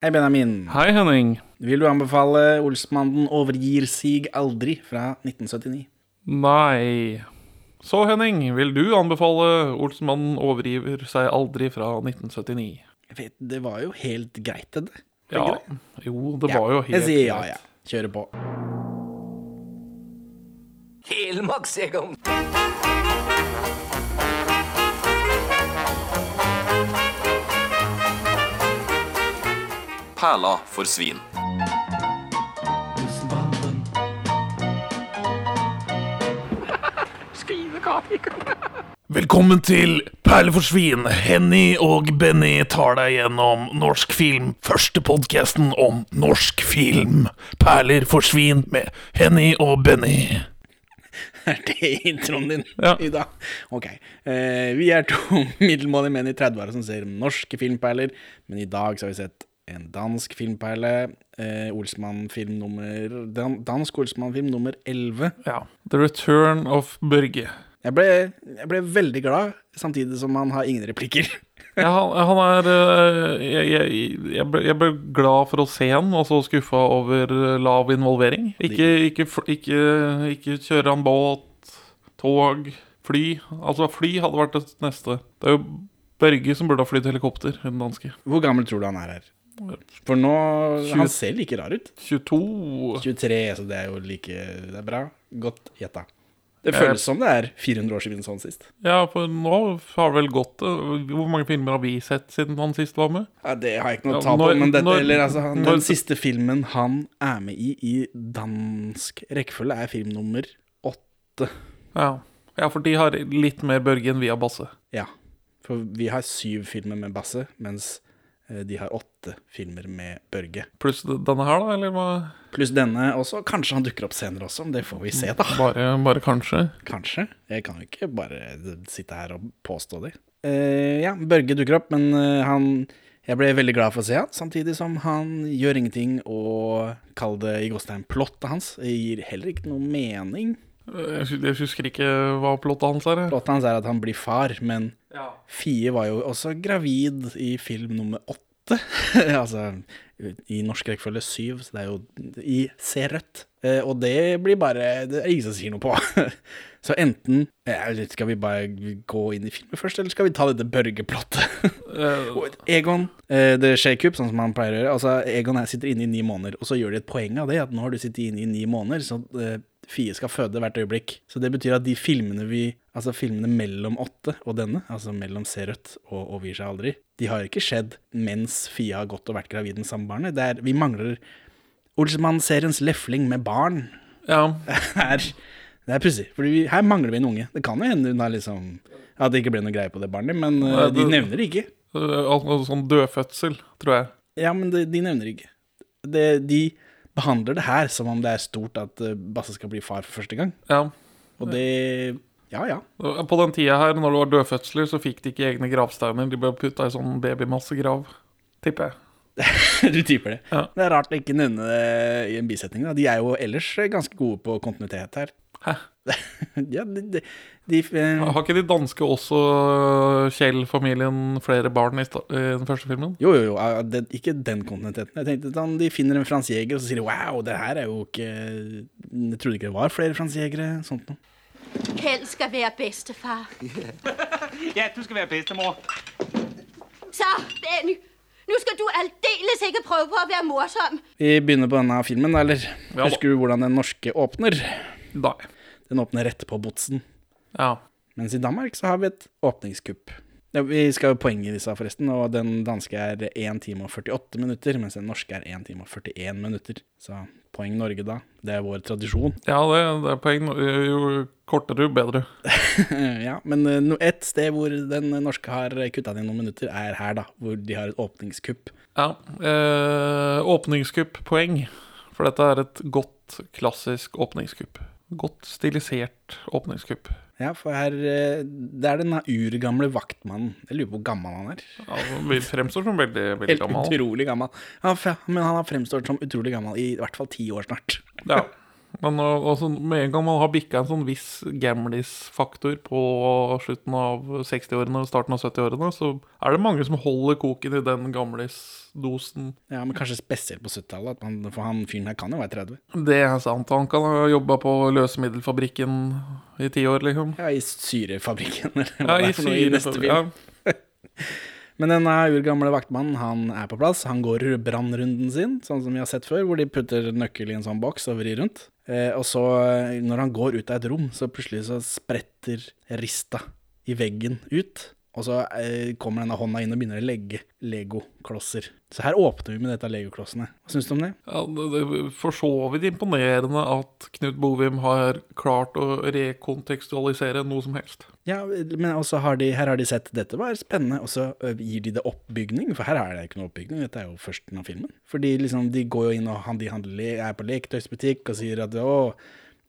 Hei, Benjamin. Hei, Henning. Vil du anbefale Olsmannen overgir sig aldri fra 1979? Nei. Så, Henning, vil du anbefale Olsmannen overgiver seg aldri fra 1979? Jeg vet, det var jo helt greit, det. Ja. Det? Jo, det var jo helt greit. Jeg sier ja, ja. Kjører på. Helmaks, Egon. Perla for svin. Velkommen til Perle for svin. Henny og Benny tar deg gjennom norsk film. Første podkasten om norsk film. Perler for svin med Henny og Benny. Er det introen din Ja. i dag? Ok. Eh, vi er to middelmådige menn i 30-åra som ser norske filmperler, men i dag så har vi sett en dansk filmperle. Eh, Olsmann-film nummer dan Dansk Olsmann-film nummer 11. Ja. The Return of Børge. Jeg ble, jeg ble veldig glad, samtidig som han har ingen replikker. Ja, han, han er øh, jeg, jeg, jeg, ble, jeg ble glad for å se han, og så skuffa over øh, lav involvering. Ikke, ikke, ikke, ikke kjøre han båt, tog, fly. Altså, fly hadde vært det neste. Det er jo Børge som burde ha flydd helikopter, den danske. Hvor gammel tror du han er her? For nå Tjue- Han ser like rar ut. 22 23, så det er jo like Det er bra. Godt gjetta. Det føles som det er 400 år siden sånn sist. Ja, for nå har det vel gått Hvor mange filmer har vi sett siden han sist var med? Ja, Det har jeg ikke noe tall på, men dette, når- eller, altså, han- når- den siste filmen han er med i i dansk rekkefølge, er film nummer åtte. Ja. ja, for de har litt mer Børge enn vi har Basse. Ja. For vi har syv filmer med Basse, mens de har åtte filmer med Børge. Pluss denne her, da, eller hva? Pluss denne også. Kanskje han dukker opp senere også, men det får vi se, da. Bare, bare kanskje. Kanskje. Jeg kan jo ikke bare sitte her og påstå det. Uh, ja, Børge dukker opp, men eh, han Jeg ble veldig glad for å se han, samtidig som han gjør ingenting, og kall det i gåstegn plottet hans Det gir heller ikke noe mening. Jeg husker ikke hva plottet hans er. Plottet hans er at han blir far, men Fie var jo også gravid i film nummer åtte. altså i norsk rekkefølge syv, så det er jo i Se rødt. Eh, og det blir bare Det er ingen som sier noe på. så enten eh, Skal vi bare gå inn i filmen først, eller skal vi ta dette Børge-plottet? Eh, Egon, eh, det skjer kupp, sånn som han pleier å gjøre. Altså, Egon er, sitter inne i ni måneder, og så gjør de et poeng av det, at nå har du sittet inne i ni måneder, så eh, Fie skal føde hvert øyeblikk. Så det betyr at de filmene vi Altså filmene mellom åtte og denne, altså mellom Se rødt og Overgir seg aldri, de har ikke skjedd mens Fie har gått og vært gravid med samme barnet. Det er, vi mangler Olsmann-seriens lefling med barn. ja. Her, det er pussig, for her mangler vi en unge. Det kan jo hende hun har liksom At det ikke ble noe greie på det barnet, men Nei, det, de nevner det ikke. Eh, sånn dødfødsel, tror jeg. Ja, men de, de nevner det ikke. De behandler det her som om det er stort at eh, Basse skal bli far for første gang. Ja. Og det Ja, ja. På den tida her, når det var dødfødsler, så fikk de ikke egne gravsteiner. De ble putta i sånn babymassegrav, tipper jeg. du typer det. Ja. Det er rart å ikke nevne det i en bisetning. Da. De er jo ellers ganske gode på kontinuitet her. Hæ? ja, det, de, de eh, Har ikke de danske også øh, Kjell-familien flere barn i, sta- i den første filmen? Jo, jo, jo. ah, Det, ikke den kontinuiteten. Jeg tenkte sånn, De finner en fransjeger, og så sier de wow, det her er jo ikke Jeg trodde ikke det var flere fransjegere. Sånt noe. Kjell skal være bestefar. Ja, du skal være bedstemor. Så, Benny, nu skal du aldeles ikke prøve på å være morsom. Vi begynner på denne filmen, eller? Ja da. Husker du hvordan den norske åpner? Nei. Den åpner rett på botsen. Ja. Mens i Danmark så har vi et åpningskupp. Ja, vi skal jo i disse forresten, og den danske er 1 time og 48 minutter, mens den norske er 1 time og 41 minutter. Så poeng Norge da. Det er vår tradisjon. Ja, det, det er poeng. Jo kortere, jo bedre. ja, men eh, et sted hvor den norske har kutta ned noen minutter, er her, da. Hvor de har et åpningskupp. Ja. Eh, åpningskupp, poeng. For dette er et godt, klassisk åpningskupp. Godt stilisert åpningskupp. Ja, for her eh, Det er den urgamle vaktmannen. Jeg lurer på hvor gammel han er. Ja, han fremstår som veldig, veldig Helt gammel. utrolig gammel. Ja, men han har fremstått som utrolig gammel i i hvert fall ti år snart. Ja. Men uh, altså, med en gang man har bikka en sånn viss gamlis-faktor på slutten av 60-årene og starten av 70-årene, så er det mange som holder koken i den gamlis-dosen. Ja, men kanskje spesielt på 70-tallet, for han fyren her kan jo være 30. Det er sant. Han kan ha jobba på løsemiddelfabrikken i ti år, liksom. Ja, i syrefabrikken, eller Ja, det i er for noe i neste film. Ja. Men denne urgamle vaktmannen han er på plass. Han går brannrunden sin, sånn som vi har sett før, hvor de putter nøkkel i en sånn boks og vrir rundt. Eh, og så, når han går ut av et rom, så plutselig så spretter rista i veggen ut. Og så eh, kommer denne hånda inn og begynner å legge legoklosser. Så her åpner vi med dette legoklossene. Hva syns du om det? Ja, det er for så vidt imponerende at Knut Bovim har klart å rekontekstualisere noe som helst. Ja, men også har de, her har de sett dette var spennende, og så gir de det oppbygning, for her er det ikke noe oppbygning, dette er jo førsten av filmen. Fordi liksom, de går jo inn og han, de handler, er på leketøysbutikk og sier at å,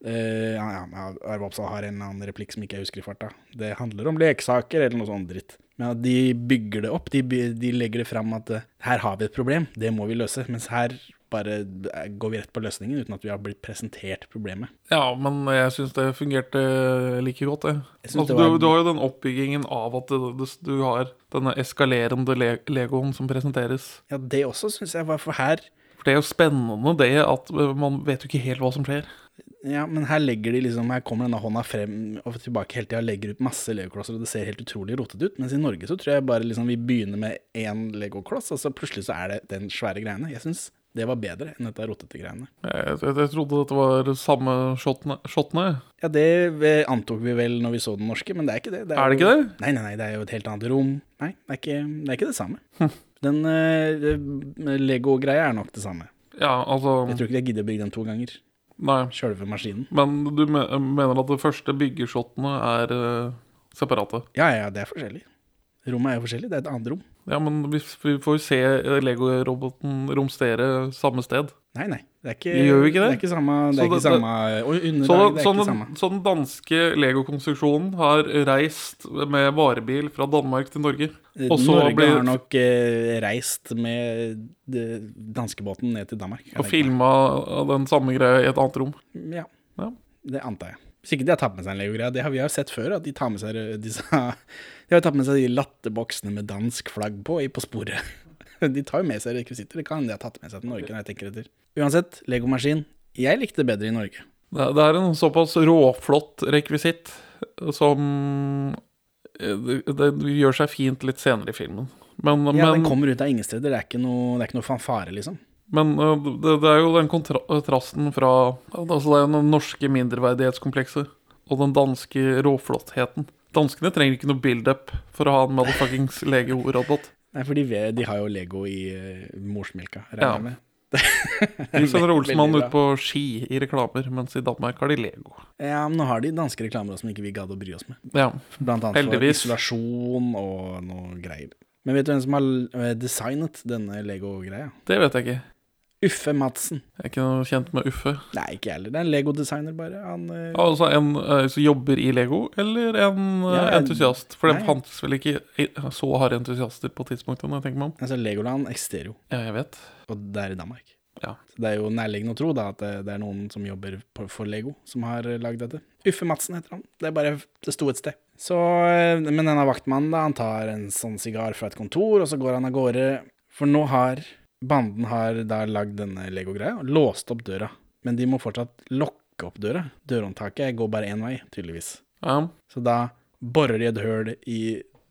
eh, ja, ja, Arve Oppsal har en annen replikk som ikke jeg husker i farta. Det handler om leksaker, eller noe sånt dritt. Men at de bygger det opp, de, de legger det fram at uh, her har vi et problem, det må vi løse. Mens her bare eh, går vi rett på løsningen uten at vi har blitt presentert problemet. Ja, men jeg syns det fungerte like godt, det. Altså, det var- du, du har jo den oppbyggingen av at du, det, du har denne eskalerende le legoen som presenteres. Ja, det også syns jeg var for her For det er jo spennende det at man vet jo ikke helt hva som skjer. Ja, men her legger de liksom Her kommer denne hånda frem og tilbake hele tida legger ut masse legoklosser, og det ser helt utrolig rotete ut. Mens i Norge så tror jeg bare liksom vi begynner med én legokloss, og så plutselig så er det den svære greiene. Jeg syns det var bedre enn dette rotete greiene. Jeg, jeg, jeg trodde dette var samme shotene. Ja, det antok vi vel når vi så den norske, men det er ikke det. Er det jo- ikke det? Nei, nei, nei, det er jo et helt annet rom. Nei, det er ikke det, er ikke det samme. Den uh, Lego-greia er nok det samme. Ja, altså Jeg tror ikke jeg gidder å bygge den to ganger. Nei. Sjølve maskinen. Men du me mener at de første byggeshotene er øh, separate? Ja, ja, det er forskjellig. Rommet er jo forskjellig, det er et annet rom. Ja, men vi, vi får jo se Lego-roboten romstere samme sted. Nei, nei. Det er ikke, De gjør jo ikke det. Det er ikke samme, det Så er ikke samme underlag. Så, er så, samme. så den danske Lego-konstruksjonen har reist med varebil fra Danmark til Norge. Så Norge ble, har nok eh, reist med danskebåten ned til Danmark. Og filma den samme greia i et annet rom. Ja, Ja. det antar jeg. Hvis ikke de har tatt med seg en Lego-greie. Det har vi jo sett før, at de tar med seg eh, disse De har tatt med seg de latterboksene med dansk flagg på i På sporet. De tar jo med seg rekvisitter. Det kan de ha tatt med seg til Norge, når jeg tenker etter. Uansett, Legomaskin. Jeg likte det bedre i Norge. Det, er en såpass råflott rekvisitt som eh, det, det gjør seg fint litt senere i filmen. Men, Ja, Den kommer ut av ingen steder. Det er ikke noe, det er ikke noe fanfare, liksom. men eh, det, det er jo den kontrasten fra Altså det er den norske mindreverdighetskomplekset og den danske råflottheten. Danskene trenger ikke noe build-up for å ha en motherfuckings Lego-robot. Nei, for de, de har jo Lego i uh, morsmelka, regner Ja. jeg med. Sender Veldig Olsmann ut på ski i reklamer, mens i Danmark har de Lego. Ja, men nå har de danske reklamer også som ikke vi gadd å bry oss med. Ja. Blant annet Heldigvis. for isolasjon og noe greier. Men vet du hvem som har eh, designet denne Lego-greia? Det vet jeg ikke. Uffe Madsen. Jeg er ikke noe kjent med Uffe. Nei, ikke jeg heller. Det er en Lego-designer, bare. Han uh... Altså en uh, som jobber i Lego, eller en uh, Ja, entusiast? For det nei. fantes vel ikke så harde entusiaster på tidspunktet, når jeg tenker meg om. Altså, Legoland eksisterer jo, Ja, jeg vet. og det er i Danmark. Ja. Så det er jo nærliggende å tro da at det, det er noen som jobber på, for Lego, som har lagd dette. Uffe Madsen heter han. Det er bare Det sto et sted. Så, men denne vaktmannen, da, han tar en sånn sigar fra et kontor, og så går han av gårde. For nå har Banden har da lagd denne Lego-greia og låst opp døra. Men de må fortsatt lokke opp døra. Dørhåndtaket går bare én vei, tydeligvis. Ja. Så da borer de et høl i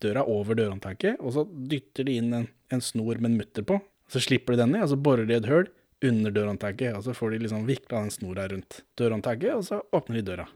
døra over dørhåndtaket, og så dytter de inn en, en snor med en mutter på. Så slipper de den i, og så borer de et høl under dørhåndtaket, og så får de liksom vikla den snora rundt dørhåndtaket, og så åpner de døra.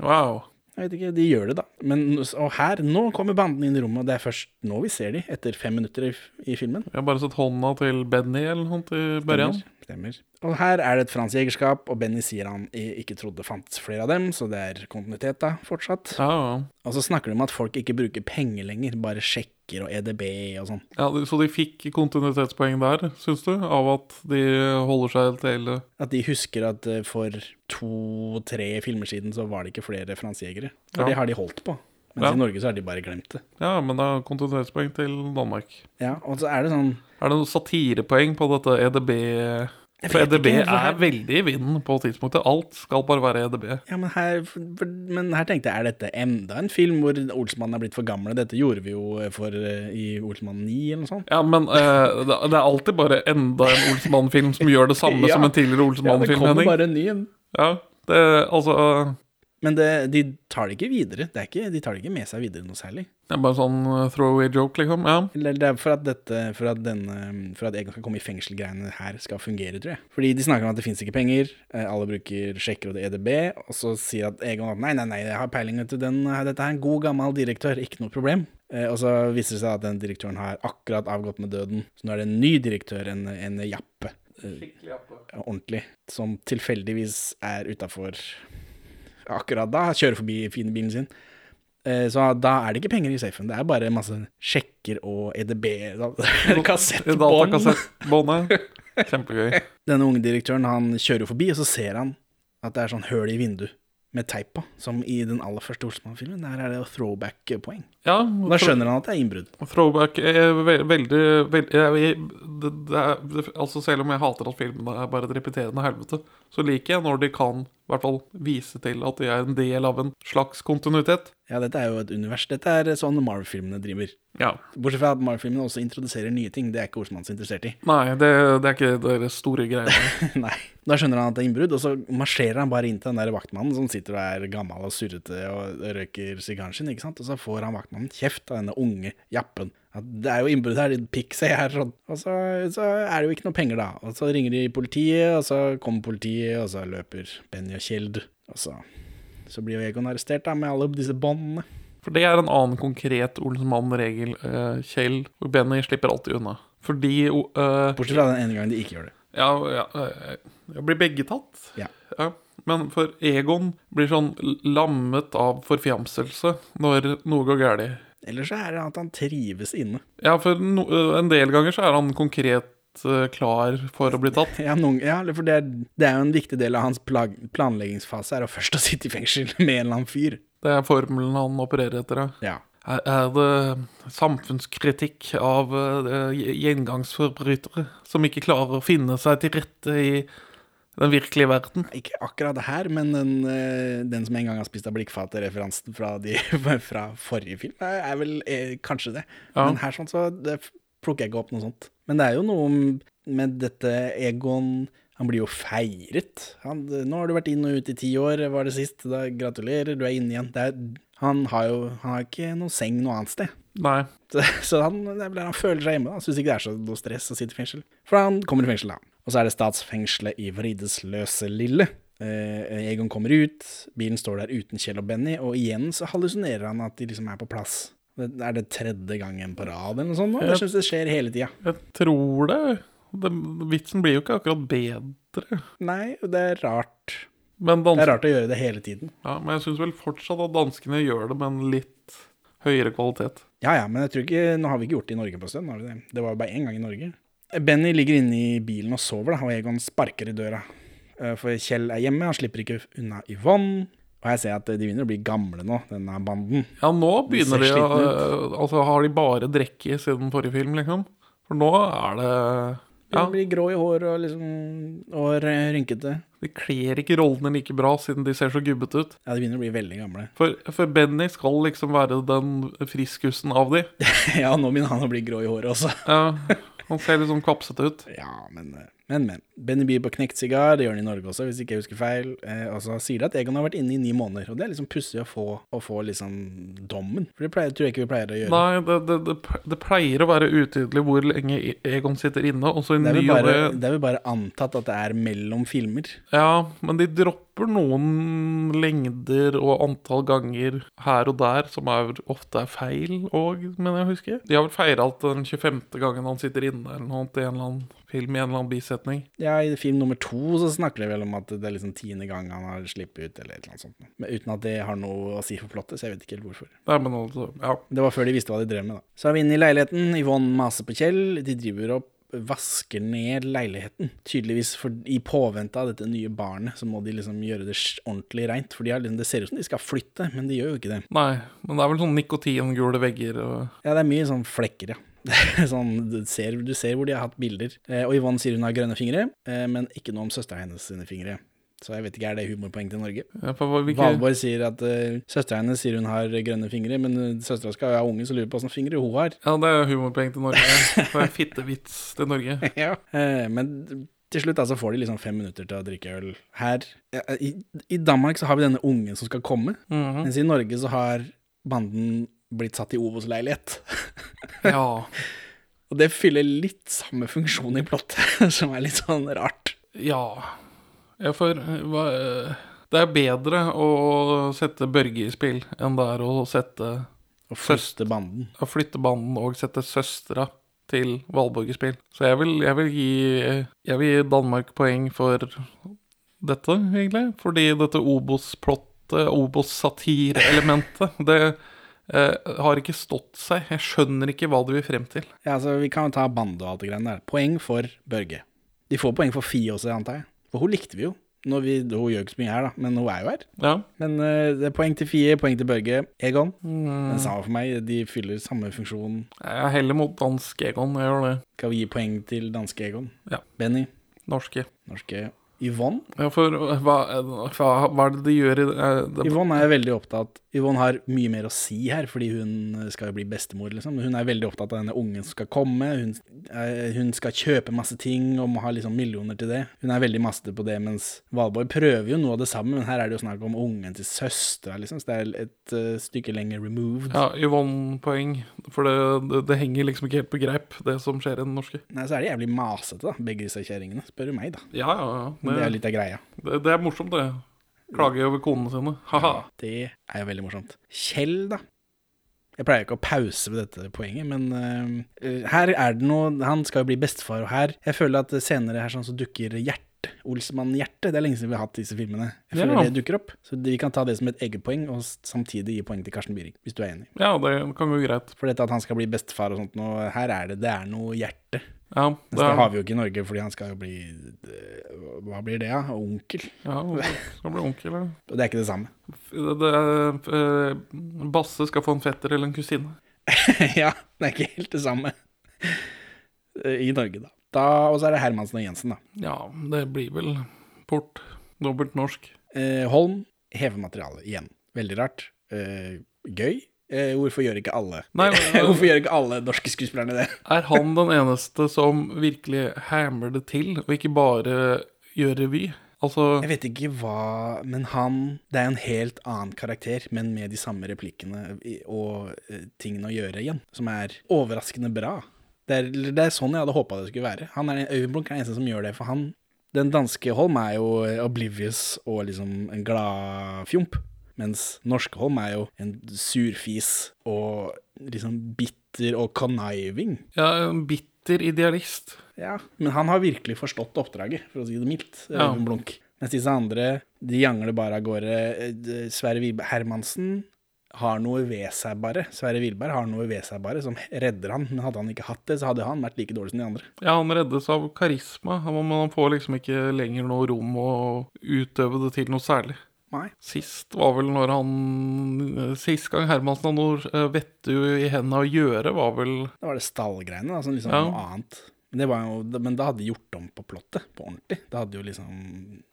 Wow. Jeg vet ikke, de gjør det, da. Men, og her, nå kommer banden inn i rommet, og det er først nå vi ser de, etter fem minutter i, i filmen. Vi har bare sett hånda til Benny eller noe til Børjan. Stemmer. Og her er det et fransk jegerskap, og Benny sier han ikke trodde fantes flere av dem, så det er kontinuitet da, fortsatt. Ja, ja. Og så snakker de om at folk ikke bruker penger lenger, bare sjekker og EDB og sånn. ja. Så de fikk kontinuitetspoeng der, syns du? Av at de holder seg til At de husker at eh, for to-tre filmer siden så var det ikke flere fransejegere. For Ja. det har de holdt på. Mens Ja. i Norge så har de bare glemt det. Ja, men det er kontinuitetspoeng til Danmark. Ja, og så er det sånn Er det noen satirepoeng på dette EDB For EDB ikke, for er veldig i vinden på tidspunktet. Alt skal bare være EDB. Ja, men her, men her tenkte jeg, er dette enda en film hvor Olsmannen er blitt for gamle? Dette gjorde vi jo for, eh, i Olsmann 9 eller noe sånt. Ja, men uh, det det er alltid bare enda en Olsmann-film som gjør det samme Ja. som en tidligere Olsmann-film. Ja, det kommer bare en ny en. Ja, det, altså Men det, de tar det ikke videre. Det er ikke, de tar det ikke med seg videre noe særlig. Det er bare sånn eh, throwaway joke, liksom. Ja. Eller det er for at, dette, for at, denne, for at Egon skal komme i fengselgreiene her skal fungere, tror jeg. Fordi de snakker om at det fins ikke penger, eh, alle bruker sjekker og det EDB, og så sier at Egon at nei, nei, nei, jeg har peiling til den, dette er en god gammel direktør, ikke noe problem. Eh, Og så viser det seg at den direktøren har akkurat avgått med døden, så nå er det en ny direktør, en, en jappe. eh, Ordentlig. Som tilfeldigvis er utafor akkurat da, kjører forbi bilen sin. Eh, Så da er det ikke penger i safen. Det er bare masse sjekker og EDB, kassettbånd. Datakassettbåndet. Kjempegøy. Denne unge direktøren han kjører forbi, og så ser han at det er sånn høl i vinduet med teip på, som i den aller første Olsmann-filmen. Der er det throwback-poeng. Ja, Da skjønner han at det er innbrudd. Throwback er veldig, veldig jeg, det, det er, Altså Selv om jeg hater at filmene er bare et repeterende helvete, så liker jeg når de kan i hvert fall vise til at de er en del av en slags kontinuitet. Ja, dette er jo et univers. Dette er sånn Marvel-filmene driver. Ja. Bortsett fra at Marvel-filmene også introduserer nye ting. Det er ikke Osmans interessert i. Nei, det, det er ikke deres store greiene. Nei. Da skjønner han at det er innbrudd, og så marsjerer han bare inn til den der vaktmannen som sitter og er gammel og surrete og røyker sigaren sin, ikke sant. Og så får han vaktmannen kjeft av denne unge jappen. At det er jo innbrudd her, din pikk, sier jeg. Sånn. Og så, så er det jo ikke noe penger, da. Og så ringer de politiet, og så kommer politiet, og så løper Benny og Kjeld. Og så, så blir jo Egon arrestert, da, med alle disse båndene. For det er en annen konkret Olsenmann-regel. Eh, Kjell og Benny slipper alltid unna. Fordi uh, Bortsett fra den ene gangen de ikke gjør det. Ja, ja ja, blir begge tatt. Ja. Ja. Men for Egon blir sånn lammet av forfjamselse når noe går galt. Eller så er det at han trives inne. Ja, for no, eh, en del ganger så er han konkret eh, klar for å bli tatt. Ja, noen, ja for det er, det er jo en viktig del av hans plag, planleggingsfase, er å først å sitte i fengsel med en eller annen fyr. Det er formelen han opererer etter. ja. Er er det samfunnskritikk av eh, gjengangsforbrytere som ikke klarer å finne seg til rette i den virkelige verden? Ikke akkurat det her, men den, eh, den som en gang har spist av blikkfatet, referansen fra, fra forrige film, er, vel er, kanskje det. Ja. Men her sånn, så det plukker jeg ikke opp noe sånt. Men det er jo noe med dette Egon Han blir jo feiret. Han, nå har du vært inn og ut i ti år, var det sist. Da gratulerer, du er inne igjen. Det er, han har jo han har ikke noe seng noe annet sted. Nei. Så, så han, han føler seg hjemme. Han Syns ikke det er så noe stress å sitte i fengsel. For han kommer i fengsel, da. Og så er det statsfengselet i Vridesløse Lille. Eh, Egon kommer ut, bilen står der uten Kjell og Benny, og igjen så hallusinerer han at de liksom er på plass. Det er det tredje gangen på rad eller noe sånt? Jeg. Jeg syns det skjer hele tida. Jeg tror det. det. Vitsen blir jo ikke akkurat bedre. Nei, det er rart. Men, Det er rart å gjøre det hele tiden. ja, men jeg syns vel fortsatt at danskene gjør det med en litt høyere kvalitet. Ja ja, men jeg tror ikke Nå har vi ikke gjort det i Norge på en stund. har vi Det Det var jo bare én gang i Norge. Benny ligger inne i bilen og sover, da, og Egon sparker i døra. Eh, For Kjell er hjemme, han slipper ikke unna Yvonne. Og jeg ser at de begynner å bli gamle nå, denne banden. Ja, nå begynner de å Altså, har de bare drikke siden forrige film, liksom? For nå er det De blir grå i håret og liksom og rynkete. de kler ikke rollene like bra siden de ser så gubbete ut. Ja, de begynner å bli veldig gamle. For, for Benny skal liksom være den friskusen av de. ja, nå begynner han å bli grå i håret også. Ja, han ser litt sånn kapsete ut. Ja, men, eh, men, men. Benny byr på knekt sigar, det gjør han i Norge også, hvis ikke jeg husker feil. Eh, og så sier de at Egon har vært inne i ni måneder, og det er liksom pussig å få, å få liksom dommen. For det pleier, tror jeg ikke vi pleier å gjøre. Nei, det, det, det, det pleier å være utydelig hvor lenge E- Egon sitter inne. Og så i Det er, vel bare, det er vel bare antatt at det er mellom filmer. Ja, men de dropper noen lengder og antall ganger her og der som er, ofte er feil òg, mener jeg å huske. De har vel feira alt den 25. gangen han sitter inne eller noe i en eller annen film i en eller annen bisetning. Ja, i film nummer to så snakker de vel om at det er liksom tiende gang han har sluppet ut, eller et eller annet sånt. Men uten at det har noe å si for plottet, så jeg vet ikke helt hvorfor. Nei, men altså, ja. Det var før de visste hva de drev med, da. Så er vi inne i leiligheten. Yvonne maser på Kjell. De driver opp vasker ned leiligheten. Tydeligvis for, i påvente av dette nye barnet, så må de liksom gjøre det ordentlig reint. For de har liksom, det ser ut som de skal flytte, men de gjør jo ikke det. Nei, men det er vel sånn nikotingule vegger og Ja, det er mye sånn flekker, ja. sånn, du, ser, du ser hvor de har hatt bilder. Eh, og Yvonne sier hun har grønne fingre, eh, men ikke noe om søstera hennes sine fingre. Så jeg vet ikke, er det humorpoeng til Norge? Ja, hvilke- Valborg sier at uh, søstera hennes sier hun har grønne fingre, men uh, søstera skal jo ha unge, så lurer på åssen fingre hun har. Ja, det er humorpoeng til Norge. Det er fittevits til Norge. ja. uh, men til slutt altså får de liksom fem minutter til å drikke øl. Her i, I Danmark så har vi denne ungen som skal komme, Mhm. mens i Norge så har banden blitt satt i Ovos-leilighet. Ja. Og det fyller litt samme funksjon i plottet, som er litt sånn rart. Ja. Ja for hva, Det er bedre å sette Børge i spill enn det er å sette Å flytte banden. Å flytte banden og sette søstera til Valborg i spill. Så jeg vil, jeg vil gi Jeg vil gi Danmark poeng for dette, egentlig. Fordi dette Obos-plottet, Obos-satirelementet, det eh, har ikke stått seg. Jeg skjønner ikke hva du vil frem til. Ja, altså Vi kan jo ta bande og alt det greiene der. Poeng for Børge. De får poeng for Fie også, antar jeg. For hun likte vi jo. Når vi, hun gjør ikke så mye her, da, men hun er jo her. Ja. Men uh, det er poeng til Fie, poeng til Børge. Egon. Mm. Den samme for meg, de fyller samme funksjon. Jeg heller mot dansk Egon. Jeg gjør det. Skal vi gi poeng til danske Egon? Ja. Benny. Norske. Norske Yvonne. Ja, for hva, hva, hva er det de gjør i eh, det? Yvonne er veldig opptatt Yvonne har mye mer å si her, fordi hun skal jo bli bestemor, liksom. Hun er veldig opptatt av denne ungen som skal komme. Hun, eh, hun skal kjøpe masse ting og må ha liksom millioner til det. Hun er veldig maste på det, mens Valborg prøver jo noe av det samme, men her er det jo snakk om ungen til søstera, liksom, så det er et uh, stykke lenger removed. Ja, Yvonne-poeng. For det, det, det henger liksom ikke helt på greip, det som skjer i den norske. Nei, så er det jævlig masete, da, begge disse kjerringene, spør du meg, da. Ja, ja, ja. Det er litt av greia. det, det er morsomt, det. Klage over konene sine. Ha-ha. Det er jo veldig morsomt. Kjell, da. Jeg pleier ikke å pause ved dette poenget, men uh, her er det noe Han skal jo bli bestefar, og her Jeg føler at senere her sånn så dukker Hjerte. Olsmann-Hjerte. Det er lenge siden vi har hatt disse filmene. Jeg føler Ja. det dukker opp. Så vi kan ta det som et eget poeng, og samtidig gi poeng til Karsten Byring, hvis du er enig. Ja, det kan gå greit. For dette at han skal bli bestefar og sånt, og her er det Det er noe hjerte. Ja, Mens det, det er, har vi jo ikke i Norge, fordi han skal jo bli øh, Hva blir det, da? Ja? Onkel. ja, han skal bli onkel. ja. Det er ikke det samme. Det, det eh, Basse skal få en fetter eller en kusine. ja, det er ikke helt det samme Eh, i Norge, da. da og så er det Hermansen og Jensen, da. Ja, det blir vel port. Dobbelt norsk. Eh, Holm hever materialet igjen. Veldig rart. Eh, gøy. Eh, hvorfor gjør ikke alle Nei, Hvorfor gjør ikke alle norske skuespillerne det? Er han den eneste som virkelig hammer det til, og ikke bare gjør revy? Altså Jeg vet ikke hva Men han Det er en helt annen karakter, men med de samme replikkene og eh, tingene å gjøre igjen, som er overraskende bra. Det er, det er sånn jeg hadde håpa det skulle være. Han er Øyvind Blunk er den eneste som gjør det, for han Den danske Holm er jo eh, oblivious og liksom en gladfjomp. Mens Norskeholm er jo en surfis og liksom bitter og conniving. Ja, en bitter idealist. Ja, men han har virkelig forstått oppdraget, for å si det mildt. Ja. Blunk. Mens disse andre, de jangler bare av gårde. Eh, Sverre Wiberg Hermansen har noe ved seg bare. Sverre Wilberg har noe ved seg bare som redder han. Men hadde han ikke hatt det, så hadde han vært like dårlig som de andre. Ja, han reddes av karisma, men han får liksom ikke lenger noe rom å utøve det til noe særlig. Nei. Sist var vel når han Sist gang Hermansen hadde noe eh, vettu i hendene å gjøre, var vel Da var det stallgreiene, altså liksom Ja. noe annet. Men, det var jo, men da hadde de gjort om på plottet, på ordentlig. Da hadde jo liksom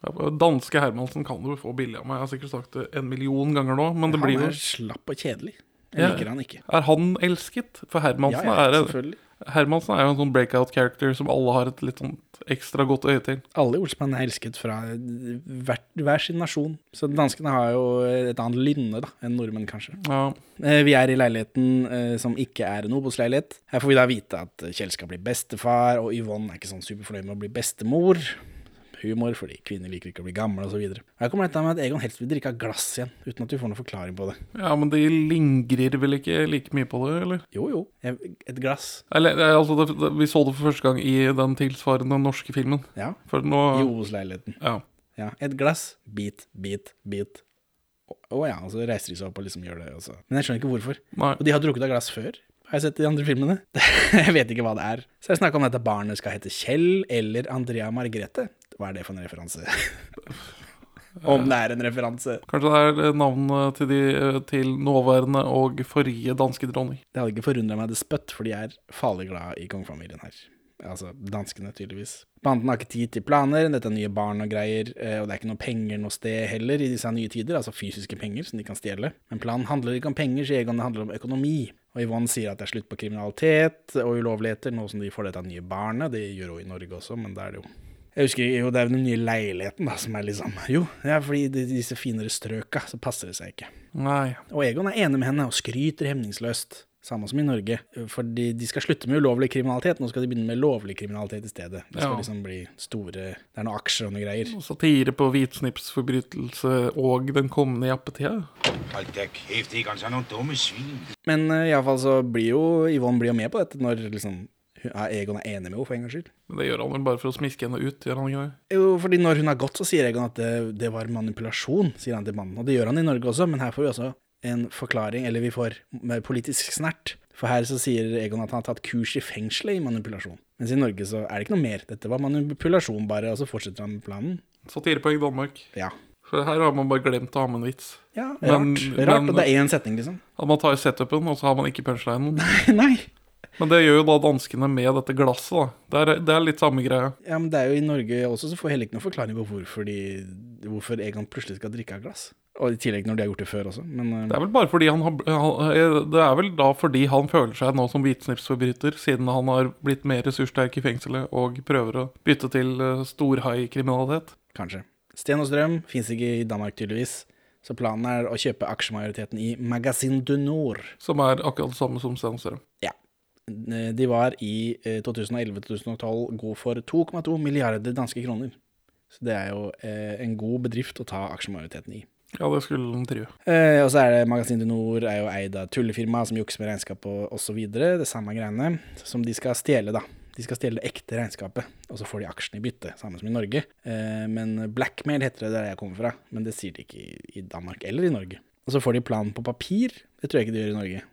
ja, Danske Hermansen kan du få billig av meg. Jeg har sikkert sagt det en million ganger nå, men det Han blir jo er slapp og kjedelig. Jeg Ja. liker han ikke. Er han elsket? For Hermansen, Ja, ja, er, selvfølgelig. Hermansen er jo en sånn breakout character som alle har et litt sånn ekstra godt øye til. Alle Olsmann er elsket fra hver, hver sin nasjon. Så danskene har jo et annet lynne da, enn nordmenn, kanskje. Ja, Eh, Vi er i leiligheten eh, som ikke er en Obos-leilighet. Her får vi da vite at Kjell skal bli bestefar, og Yvonne er ikke sånn superfornøyd med å bli bestemor. Humor, fordi kvinner liker ikke å bli gamle, osv. Her kommer dette med at Egon helst vil drikke av glass igjen, uten at vi får noen forklaring på det. ja, men de lingrer vel ikke like mye på det, eller? Jo, jo, et glass. Eller eh, altså, det, det, vi så det for første gang i den tilsvarende norske filmen. Ja, For i nå Obos-leiligheten. Ja. Ja, et glass, bit, bit, bit. Å ja, og så reiser de seg opp og liksom gjør det også. Men jeg skjønner ikke hvorfor. Nei. Og de har drukket av glass før, har jeg sett i de andre filmene. jeg vet ikke hva det er. Så jeg snakka om dette barnet skal hete Kjell eller Andrea Margrethe. Hva er det for en referanse? Om det er en referanse. Kanskje det er eh, navnet til, de, eh, til nåværende og forrige danske dronning. Det hadde ikke forundra meg det spøtt, for de er farlig glad i kongefamilien her. Altså danskene, tydeligvis. Banden har ikke tid til planer, dette er nye barn og greier, eh, og det er ikke noe penger noe sted heller i disse nye tider, altså fysiske penger som de kan stjele. Men planen handler ikke om penger, sier Egon, det handler om økonomi. Og Yvonne sier at det er slutt på kriminalitet og ulovligheter, nå som de får dette nye barnet. Det gjør hun i Norge også, men da er det jo jeg husker jo, det er jo den nye leiligheten da, som er liksom Jo, ja, fordi de, disse finere strøka, så passer det seg ikke. Nei. Og Egon er enig med henne og skryter hemningsløst. Samme som i Norge. Fordi de skal slutte med ulovlig kriminalitet, nå skal de begynne med lovlig kriminalitet i stedet. Det skal Ja. liksom bli store Det er noen aksjer og noen greier. Og Satire på hvitsnipsforbrytelse og den kommende jappetida. Er svin. Men uh, iallfall så blir jo Yvonne blir jo med på dette når liksom ja, Egon er enig med henne for en gangs skyld. Men det gjør han vel bare for å smiske henne ut, gjør han ikke det? Jo, fordi når hun har gått, så sier Egon at det, det var manipulasjon, sier han til mannen. Og det gjør han i Norge også, men her får vi også en forklaring, eller vi får politisk snert. For her så sier Egon at han har tatt kurs i fengselet i manipulasjon. Mens i Norge så er det ikke noe mer. Dette var manipulasjon bare, og så fortsetter han med planen. Satirepoeng Danmark. Ja. For her har man bare glemt å ha med en vits. Ja, Men- rart. rart, men- og det er én setning, liksom. At man tar setupen, og så har man ikke punchlinen. Nei. Men det gjør jo da danskene med dette glasset, da. Det er, det er litt samme greia. Ja, men det er jo i Norge også, så får jeg heller ikke noen forklaring på hvorfor, de, hvorfor Egan plutselig skal drikke av glass. Og i tillegg når de har gjort det før også. Men eh, Det er vel bare fordi han har Det er vel da fordi han føler seg nå som hvitsnipsforbryter, siden han har blitt mer ressurssterk i fengselet og prøver å bytte til eh, storhaikriminalitet. kanskje. Sten og strøm fins ikke i Danmark, tydeligvis. Så planen er å kjøpe aksjemajoriteten i Magasin du Nord. Som er akkurat det samme som Sten og Strøm. Ja. De var i eh, 2011-2012 god for 2,2 milliarder danske kroner. Så det er jo eh, en god bedrift å ta aksjemajoriteten i. Ja, det skulle den tro. Eh, og så er det Magasin du Nord er jo eid av tullefirma som jukser med regnskap og osv. Det samme greiene som de skal stjele, da. De skal stjele det ekte regnskapet, og så får de aksjene i bytte, samme som i Norge. Eh, men blackmail heter det der jeg kommer fra, men det sier de ikke i, i Danmark eller i Norge. Og så får de planen på papir. Det tror jeg ikke de gjør i Norge.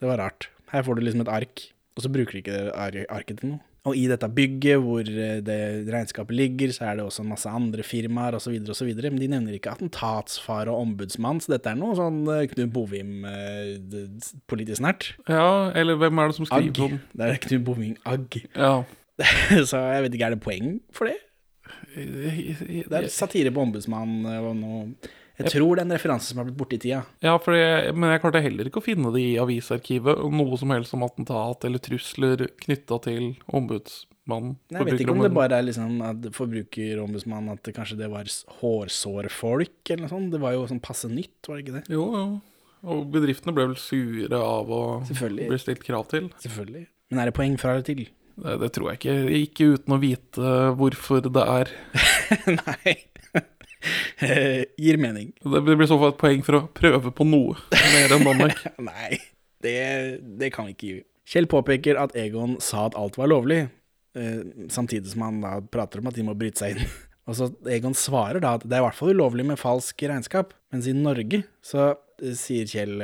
Det var rart. Her får du liksom et ark, og så bruker de ikke det arket til noe. Og i dette bygget hvor eh, det regnskapet ligger, så er det også en masse andre firmaer osv., osv. Men de nevner ikke attentatsfare og ombudsmann, så dette er noe sånn eh, Knut Bovim eh, nært. Ja, eller hvem er det som skriver Agg. den? Det er Knut Bovim Agg. Ja. så jeg vet ikke, er det poeng for det? Det er satire på ombudsmann og noe Jeg tror det er en referanse som har blitt borte i tida. Ja, for jeg, men jeg klarte heller ikke å finne det i avisarkivet. Noe som helst om attentat eller trusler knytta til ombudsmannen. Nei, Jeg vet ikke om det bare er liksom at forbrukerombudsmannen, At det kanskje det var hårsårfolk eller noe sånt. Det var jo sånn passe nytt, var det ikke det? Jo, jo. Og bedriftene ble vel sure av å bli stilt krav til. Selvfølgelig. Men er det poeng fra eller til? Det, det tror jeg ikke. Ikke uten å vite hvorfor det er. Nei. Eh, Gir mening. Det blir i så fall et poeng for å prøve på noe mer enn Danmark. Nei, det, det kan vi ikke gi. Kjell påpeker at Egon sa at alt var lovlig, eh, samtidig som han da prater om at de må bryte seg inn. Og så Egon svarer da at det er i hvert fall ulovlig med falsk regnskap, mens i Norge så eh, sier Kjell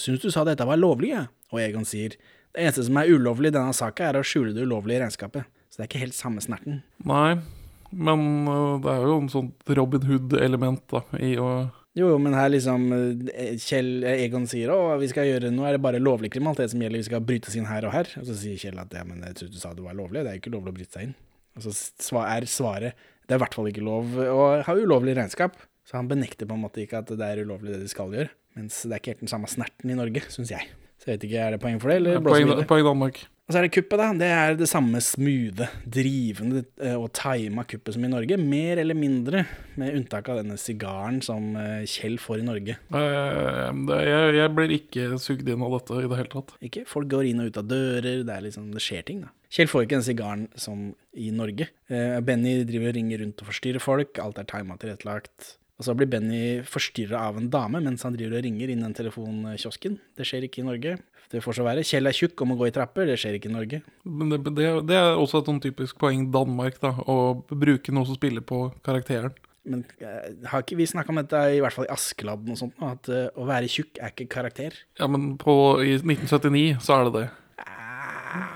Syns du sa dette var lovlig, ja? Og Egon sier det eneste som er ulovlig i denne saka, er å skjule det ulovlige regnskapet. Så det er ikke helt samme snerten. Nei, men øh, det er jo en sånn Robin Hood-element da, i å Jo, jo, men her liksom eh, Kjell eh, Egon sier å, vi skal gjøre noe, er det bare lovlig kriminalitet som gjelder, vi skal brytes inn her og her. Og så sier Kjell at ja, men jeg trodde du sa det var lovlig, det er jo ikke lovlig å bryte seg inn. Og så er svaret det er i hvert fall ikke lov å ha ulovlig regnskap. Så han benekter på en måte ikke at det er ulovlig det de skal gjøre. Mens det er ikke helt den samme snerten i Norge, syns jeg. Så jeg vet ikke, er det poeng for det, eller blåser vi i det? poeng Danmark. Og så er det kuppet, da. Det er det samme smoothe, drivende eh, og tima kuppet som i Norge. Mer eller mindre, med unntak av denne sigaren som eh, Kjell får i Norge. Jeg, jeg blir ikke sugd inn av dette i det hele tatt. Ikke? Folk går inn og ut av dører, det er liksom, det skjer ting, da. Kjell får ikke den sigaren som i Norge. Eh, Benny driver og ringer rundt og forstyrrer folk, alt er tima tilrettelagt. Og så blir Benny forstyrra av en dame mens han driver og ringer inn den telefonkiosken. Det skjer ikke i Norge. Det får så være. Kjell er tjukk og må gå i trapper, det skjer ikke i Norge. Men det, det, det er også et sånn typisk poeng Danmark, da. Å bruke noe som spiller på karakteren. Men eh, har ikke vi snakka om dette, i hvert fall i Askeladden og sånt, at uh, å være tjukk er ikke karakter? Ja, men på, i 1979 så er det det.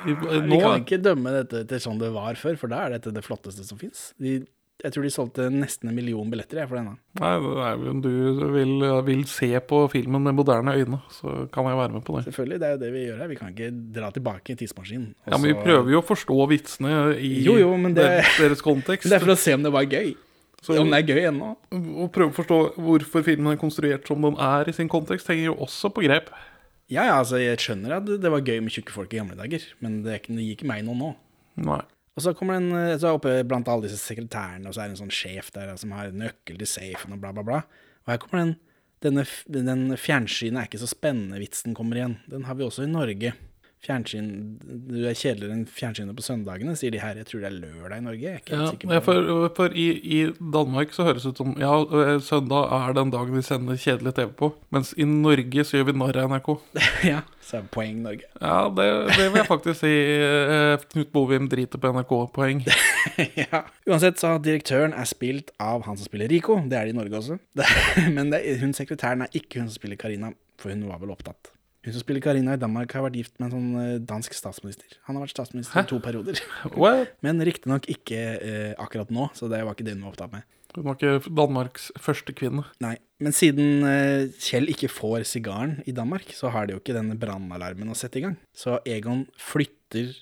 I, Vi nå, kan ikke dømme dette til sånn det var før, for da er dette det flotteste som fins. De Jeg tror de solgte nesten en million billetter jeg, for denne. Nei, det er jo du vil, vil se på filmen med moderne øyne, så kan jeg være med på det. Selvfølgelig, det er jo det vi gjør her. Vi kan ikke dra tilbake i tidsmaskinen. Ja, men vi prøver jo å forstå vitsene i Jo, jo, det- deres, kontekst. Det er for å se om det var gøy. Så- om det er gøy ennå. Å prøve å forstå hvorfor filmen er konstruert som den er i sin kontekst, henger jo også på grep. Ja, ja, altså, jeg skjønner at det var gøy med tjukke folk i gamle dager, men det, det gir ikke meg noe nå. Nei. Og så kommer den eh, så oppe blant alle disse sekretærene, og så er det en sånn sjef der som har nøkkel til safen og bla, bla, bla. Og her kommer den denne, den fjernsynet er ikke så spennende vitsen kommer igjen. Den har vi også i Norge. Fjernsyn Du er kjedeligere enn fjernsynet på søndagene, sier de her. Jeg tror det er lørdag i Norge. Ja, ja, for, for i, i Danmark så høres det ut som Ja, øh, søndag er den dagen vi sender kjedelig TV på. Mens i Norge så gjør vi narr av NRK. ja, så er det poeng Norge. Ja, det, det vil jeg faktisk si. eh, Knut Bovim driter på NRK-poeng. ja. Uansett så har direktøren er spilt av han som spiller Rico. Det er det i Norge også. Men det, hun sekretæren er ikke hun som spiller Karina, for hun var vel opptatt. Hun som spiller Karina i Danmark, har vært gift med en sånn eh, dansk statsminister. Han har vært statsminister i to perioder. What? Men riktignok ikke eh, akkurat nå, så det var ikke det hun var opptatt med. Hun var ikke Danmarks første kvinne. Nei, Men siden eh, Kjell ikke får sigaren i Danmark, så har de jo ikke denne brannalarmen å sette i gang. Så Egon flytter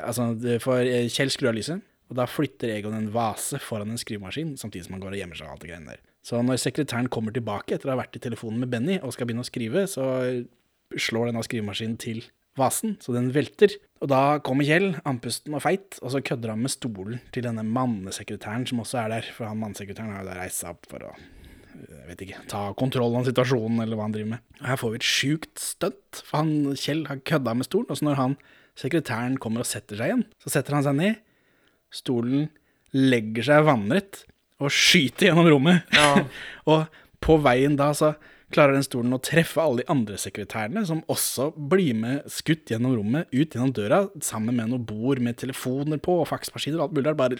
Altså, for eh, Kjell skrur av lyset, og da flytter Egon en vase foran en skrivemaskin, samtidig som han går og gjemmer seg og alt det greiene der. Så når sekretæren kommer tilbake etter å ha vært i telefonen med Benny og skal begynne å skrive, så slår denne skrivemaskinen til vasen, så den velter. Og da kommer Kjell, andpusten og feit, og så kødder han med stolen til denne mannesekretæren som også er der, for han mannesekretæren har jo da reist seg opp for å jeg vet ikke, ta kontroll av situasjonen, eller hva han driver med. Og Her får vi et sjukt stunt, for han, Kjell har kødda med stolen, og så når han, sekretæren kommer og setter seg igjen, så setter han seg ned, stolen legger seg vannrett, og skyter gjennom rommet. Ja. og på veien da så klarer den stolen å treffe alle de andre sekretærene, som også blir med skutt gjennom rommet, ut gjennom døra, sammen med noe bord med telefoner på, og faksmaskiner og alt mulig, bare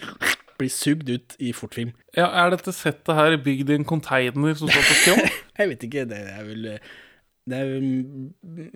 blir sugd ut i fortfilm. ja, Er dette settet her bygd i en container som står på skjold? Jeg vet ikke, det er vel Det er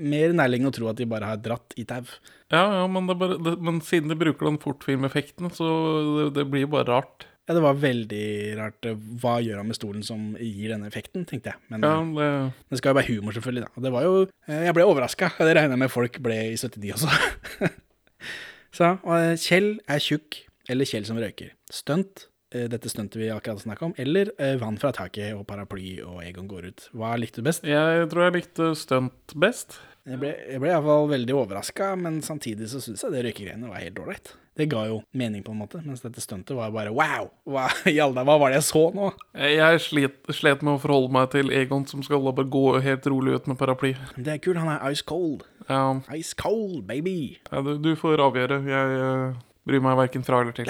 mer nærliggende å tro at de bare har dratt i tau. Ja, ja, men, bare, det, men siden de bruker den fortfilmeffekten, så det, det blir jo bare rart. Ja, det var veldig rart. Hva gjør han med stolen som gir denne effekten, tenkte jeg. Men Ja, eh, det, det skal jo være humor, selvfølgelig. da. Det var jo eh, Jeg ble overraska, det regner jeg med folk ble i 79 også. Så og eh, Kjell er tjukk, eller Kjell som røyker. Stunt, dette stuntet vi akkurat snakka om, eller vann fra taket og paraply og Egon går ut. Hva likte du best? jeg tror jeg likte stunt best. Jeg ble, jeg ble iallfall veldig overraska, men samtidig så syns jeg det røykegreiene var helt ålreit. Det ga jo mening, på en måte, mens dette stuntet var bare wow! Hva i hva var det jeg så nå? Jeg slet, slet med å forholde meg til Egon som skal bare gå helt rolig ut med paraply. Det er kult, han er ice cold. Ja, Ice cold, baby! ja, du, du får avgjøre. Jeg uh, bryr meg verken fra eller til.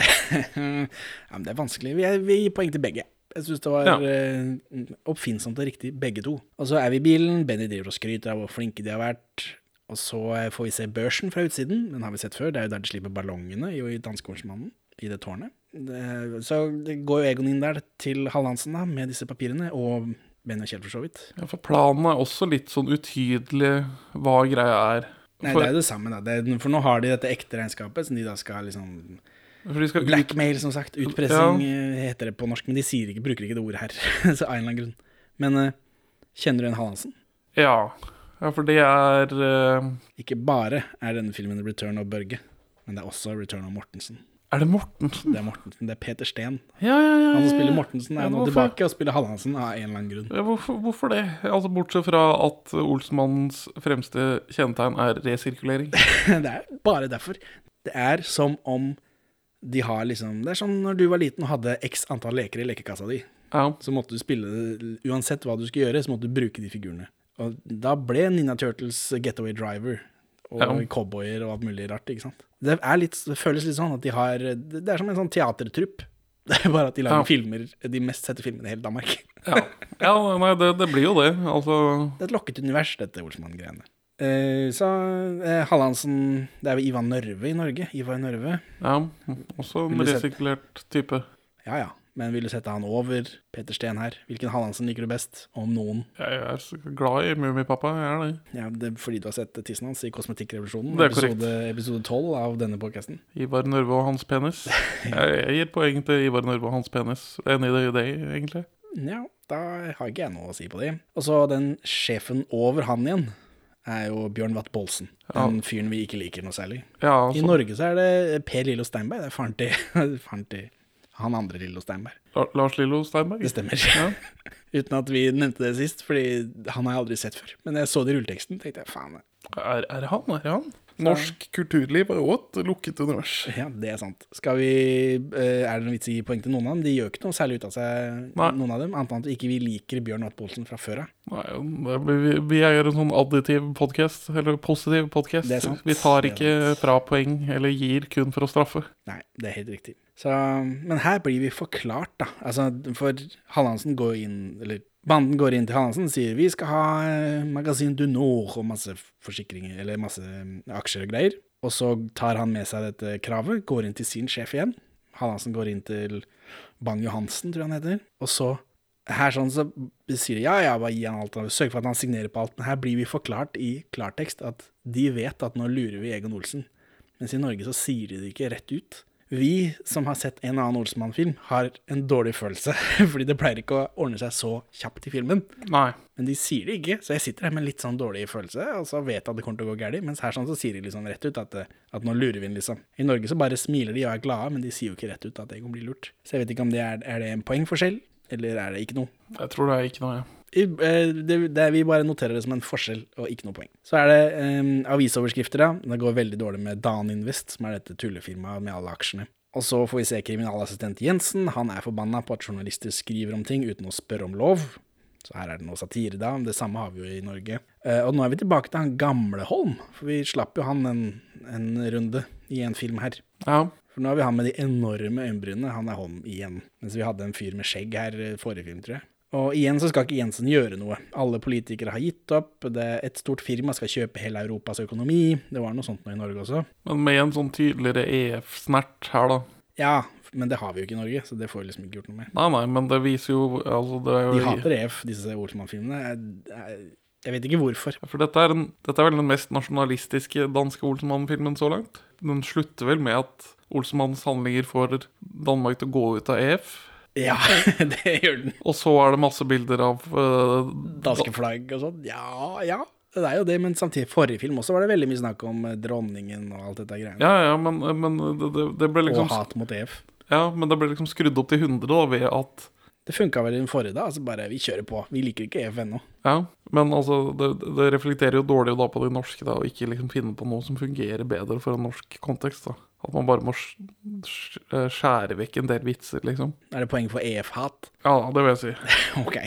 ja, men det er vanskelig. Vi, er, vi gir poeng til begge. Jeg syns det var Ja. eh, oppfinnsomt og riktig, begge to. Og så er vi i bilen. Benny driver og skryter av hvor flinke de har vært. Og så eh, får vi se børsen fra utsiden. Den har vi sett før. Det er jo der de slipper ballongene i, i Danskehornsmannen, i det tårnet. Det, så det går jo Egon inn der til Hallandsen da, med disse papirene, og Benny og Kjell for så vidt. Ja, for planen er også litt sånn utydelig hva greia er. Nei, For, det er jo det samme, da. Det, for nå har de dette ekte regnskapet, som de da skal liksom Blackmail, som sagt. Utpressing ja. heter det på norsk, men de sier ikke, bruker ikke det ordet her. så av en eller annen grunn. Men uh, kjenner du igjen Hallandsen? ja. ja, for det er uh... Ikke bare er denne filmen Return of Børge, men det er også Return of Mortensen. Er det Mortensen? Det er Mortensen, det er Peter Steen. Ja, ja, ja. Han som spiller. Mortensen, er Ja, nå hvorfor? tilbake og spiller Hallandsen av en eller annen grunn. Hvorfor, hvorfor det? Altså Bortsett fra at Olsmannens fremste kjennetegn er resirkulering. det er bare derfor. Det er som om de har liksom Det er sånn når du var liten og hadde x antall leker i lekekassa di. Ja, Så måtte du spille Uansett hva du skulle gjøre, så måtte du bruke de figurene. Og da ble Ninja Turtles Getaway Driver og Ja. cowboyer og alt mulig rart, ikke sant. Det, er litt, det føles litt sånn at de har det er som en sånn teatertrupp. Det er bare at de lager Ja. filmer, de mest sette filmene i hele Danmark. ja. ja nei, det, det blir jo det. Altså Det er et lokket univers, dette Olsmann-greiene. Eh, så uh, Hallandsen Det er jo Ivan Nørve i Norge. Ivar Nørve. Ja, også en Vil resirkulert type. Ja ja. Men vil du sette han over Peter Steen her? Hvilken Hallandsen liker du best, om noen? Jeg er så glad i Mummipappa, jeg er det. Ja, det er fordi du har sett tissen hans i Kosmetikkrevolusjonen, Det er korrekt. episode, episode 12 av denne podcasten. Ivar Nørve og hans penis. Jeg, jeg gir poeng til Ivar Nørve og hans penis. Enig i det, egentlig. Ja, da har ikke jeg noe å si på det. Og så den sjefen over han igjen, er jo Bjørn Watt Bolsen. Den fyren vi ikke liker noe særlig. Ja, I altså, Norge så er det Per Lillo Steinberg. Det er faren til, faren til han andre Lillo Steinberg. La- Lars Lillo Steinberg. Det stemmer. Uten at vi nevnte det sist, fordi han har jeg aldri sett før. Men jeg så det i rulleteksten, tenkte jeg faen. Er, er han? Er han? Norsk kulturliv er òg et lukket univers. Ja, det er sant. Skal vi eh, Er det noen vits i å poeng til noen av dem? De gjør ikke noe særlig ut av seg, Nei. noen av dem. Annet enn at ikke liker Bjørn Ottbolsen fra før av. Nei, vi, vi er en sånn additiv podkast, eller positiv podkast. Vi tar ikke fra poeng, eller gir kun for å straffe. Nei, det er helt riktig. Så, men her blir vi forklart, da. Altså, for Hallandsen går inn Eller banden går inn til Hansen og sier vi skal ha eh, Magasin du Nord og masse forsikringer, eller masse eh, aksjer og greier. Og så tar han med seg dette kravet, går inn til sin sjef igjen. Hansen går inn til Bang-Johansen, tror jeg han heter. Og så her sånn så sier de ja, ja, bare gi han alt. Sørg for at han signerer på alt. Men her blir vi forklart i klartekst at de vet at nå lurer vi Egon Olsen. Mens i Norge så sier de det ikke rett ut. Vi som har sett en annen Olsenmann-film, har en dårlig følelse. Fordi det pleier ikke å ordne seg så kjapt i filmen. Nei. Men de sier det ikke, så jeg sitter her med en litt sånn dårlig følelse, og så vet jeg at det kommer til å gå galt. Mens her sånn så sier de liksom rett ut at, at nå lurer vi inn, liksom. I Norge så bare smiler de og er glade, men de sier jo ikke rett ut at det kan bli lurt. Så jeg vet ikke om det er, er det en poengforskjell, eller er det ikke noe. Jeg tror det er ikke noe, jeg. Eh, det, det, vi bare noterer det som en forskjell og ikke noe poeng. Så er det um, avisoverskrifter, da. Det går veldig dårlig med Dan Invest, som er dette tullefirmaet med alle aksjene. Og så får vi se kriminalassistent Jensen. Han er forbanna på at journalister skriver om ting uten å spørre om lov. Så her er det noe satire, da. Det samme har vi jo i Norge. Uh, og nå er vi tilbake til han gamle Holm, for vi slapp jo han en, en runde i en film her. Ja. For nå har vi han med de enorme øyenbrynene. Han er Holm igjen. Mens vi hadde en fyr med skjegg her eh, forrige film, tror jeg. Og igjen så skal ikke Jensen gjøre noe. Alle politikere har gitt opp. Det Et stort firma skal kjøpe hele Europas økonomi. Det var noe sånt nå i Norge også. Men med en sånn tydeligere EF-snert her, da. Ja, men det har vi jo ikke i Norge, så det får vi liksom ikke gjort noe med. Nei, nei, men det viser jo altså, det er jo, De hater EF, disse jeg, jeg vet ikke hvorfor. For dette er, en, dette er vel den mest nasjonalistiske danske Olsenmann-filmen så langt. Den slutter vel med at Olsenmanns handlinger får Danmark til å gå ut av EF. Ja, det gjør den. Og så er det masse bilder av uh, Danske flagg og sånn. Ja, ja. Det er jo det, men samtidig, forrige film også var det veldig mye snakk om eh, dronningen og alt dette greiene. Ja, ja, men, men det, det, det ble liksom og hat mot EF. Ja, men det ble liksom skrudd opp til 100 da, ved at Det funka vel i den forrige, da. Altså bare vi kjører på. Vi liker ikke EF ennå. Ja, men altså, det, det reflekterer jo dårlig da på det norske, da, å ikke liksom finne på noe som fungerer bedre for en norsk kontekst, da. At man bare må sk- skjære vekk en del vitser, liksom. Er det poeng for EF-hat? Ja, det vil jeg si. ok.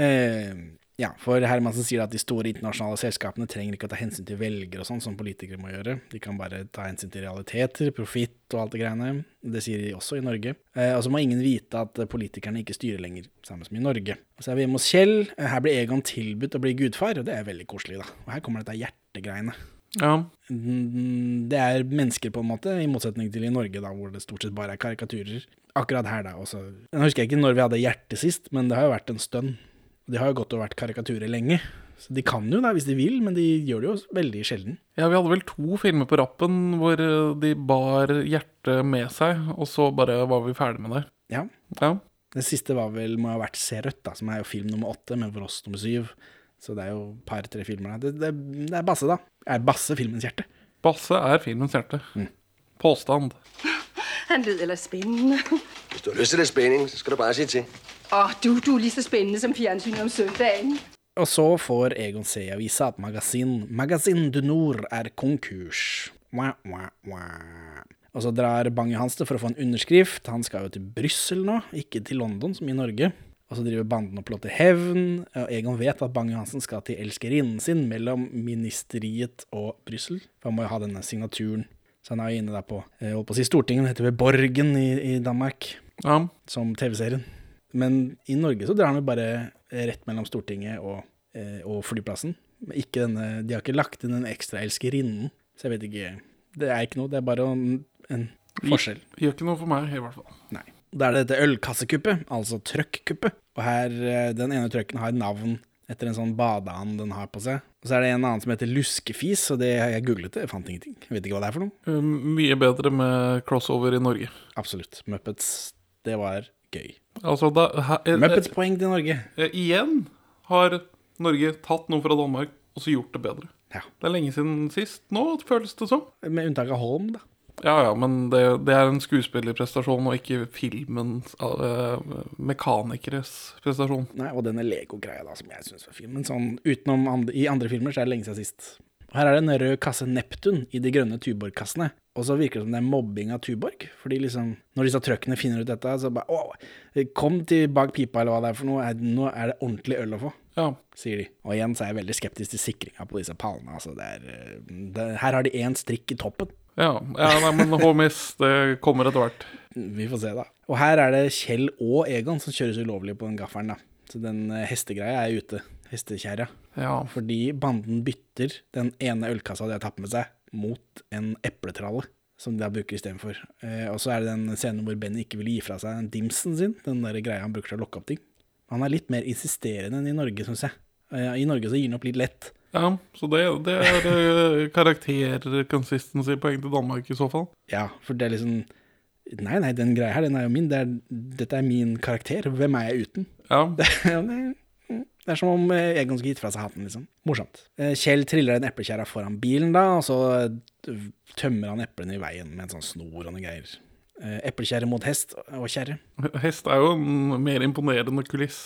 Uh, ja, for Hermansen sier at de store internasjonale selskapene trenger ikke å ta hensyn til velgere og sånn, som politikere må gjøre. De kan bare ta hensyn til realiteter, profitt og alt det greiene. Det sier de også i Norge. Uh, og så må ingen vite at politikerne ikke styrer lenger, samme som i Norge. Så er vi hjemme hos Kjell. Eh, Her blir Egon tilbudt å bli gudfar, og det er veldig koselig, da. Og her kommer dette hjertegreiene. Ja, Mm, Det er mennesker, på en måte, i motsetning til i Norge, da, hvor det stort sett bare er karikaturer. Akkurat her, da. Også. Jeg husker ikke når vi hadde hjerte sist, men det har jo vært en stund. De har jo gått og vært karikaturer lenge. Så de kan jo da, hvis de vil, men de gjør det jo veldig sjelden. Ja, vi hadde vel to filmer på rappen hvor eh, de bar hjertet med seg, og så bare var vi ferdig med det. Ja. Ja. Den siste var vel, må ha vært Se rødt, da, som er jo film nummer åtte, men for oss nummer syv. Så det er jo et par-tre filmer der. Det, det, det er Basse, da. Er Basse filmens hjerte? Basse er filmens hjerte. Påstand. Han lød litt spennende. Hvis du har lyst til litt spenning, så skal du bare si til. Åh, du, du er like så spændende som fjernsynet om søndagen. Og så får Egon se i avisa at magasin, Magasin du Nord er konkurs. Wah, wah, wah. Og så drar Bang-Johansen for å få en underskrift. Han skal jo til Brussel nå, ikke til London som i Norge. Og så driver banden og plotter hevn. Og Egon vet at Bang-Johansen skal til elskerinnen sin mellom ministeriet og Brussel. For han må jo ha denne signaturen. Så han er jo inne der på, holdt på å si Stortinget, det heter vel Borgen i, i Danmark Ja. som TV-serien. Men i Norge så drar han jo bare rett mellom Stortinget og, eh, og flyplassen. Denne, de har ikke lagt inn den ekstra elskerinnen, så jeg vet ikke Det er ikke noe, det er bare en, en forskjell. Gjør ikke noe for meg, i hvert fall. Nei. Da er det dette ølkassekuppet, altså trøkkuppet. Og her, eh, den ene trøkken har navn etter en sånn badeand den har på seg. Og så er det en annen som heter Luskefis, og det har jeg googlet det, jeg fant ingenting. Jeg vet ikke hva det er for noe. Eh, Mye bedre med crossover i Norge. Absolutt. Muppets, det var gøy. Altså, da, her, er, Muppets poeng til Norge. eh, igjen har Norge tatt noe fra Danmark og så gjort det bedre. Ja. Det er lenge siden sist nå, føles det som. Med unntak av Holm, da. Ja, ja, men det, det er en skuespillerprestasjon og ikke filmens uh, mekanikeres prestasjon. Nei, og denne Lego-greia da, som jeg syns var fin. Men sånn utenom andre, i andre filmer så er det lenge siden sist. Her er det en rød kasse Neptun i de grønne Tuborg-kassene. Og så virker det som det er mobbing av Tuborg. Fordi liksom, når disse trøkkene finner ut dette, så bare Å, kom til bak pipa, eller hva det er for noe. Nå er det ordentlig øl å få. Ja, Sier de. Og igjen så er jeg veldig skeptisk til sikringa på disse pallene. Altså det er, eh, det, her har de én strikk i toppen. Ja, ja nei, men HMS, det kommer etter hvert. Vi får se, da. Og her er det Kjell og Egon som kjøres ulovlig på den gaffelen, da. Så den eh, hestegreia er ute. Hestekjerra. Ja, Fordi banden bytter den ene ølkassa de har tatt med seg, mot en epletralle. Som de da bruker istedenfor. Eh, og så er det den scenen hvor Benny ikke vil gi fra seg dimsen sin. Den der greia han bruker til å lokke opp ting. Han er litt mer insisterende enn i Norge, syns jeg. Eh, I Norge så gir han opp litt lett. Ja så det, det er uh, karakter-consistency-poeng til Danmark i så fall. Ja, for det er liksom Nei, nei, den greia her, den er jo min. Det er, dette er min karakter. Hvem er jeg uten? Ja, Ja, det, det er som om eh, Egon skulle gitt fra seg hatten, liksom. Morsomt. Eh, Kjell triller en eplekjerra foran bilen, da, og så eh, tømmer han eplene i veien med en sånn snor og noen greier. Eh, Eplekjerre mot hest og kjerre. hest er jo en mer imponerende kuliss,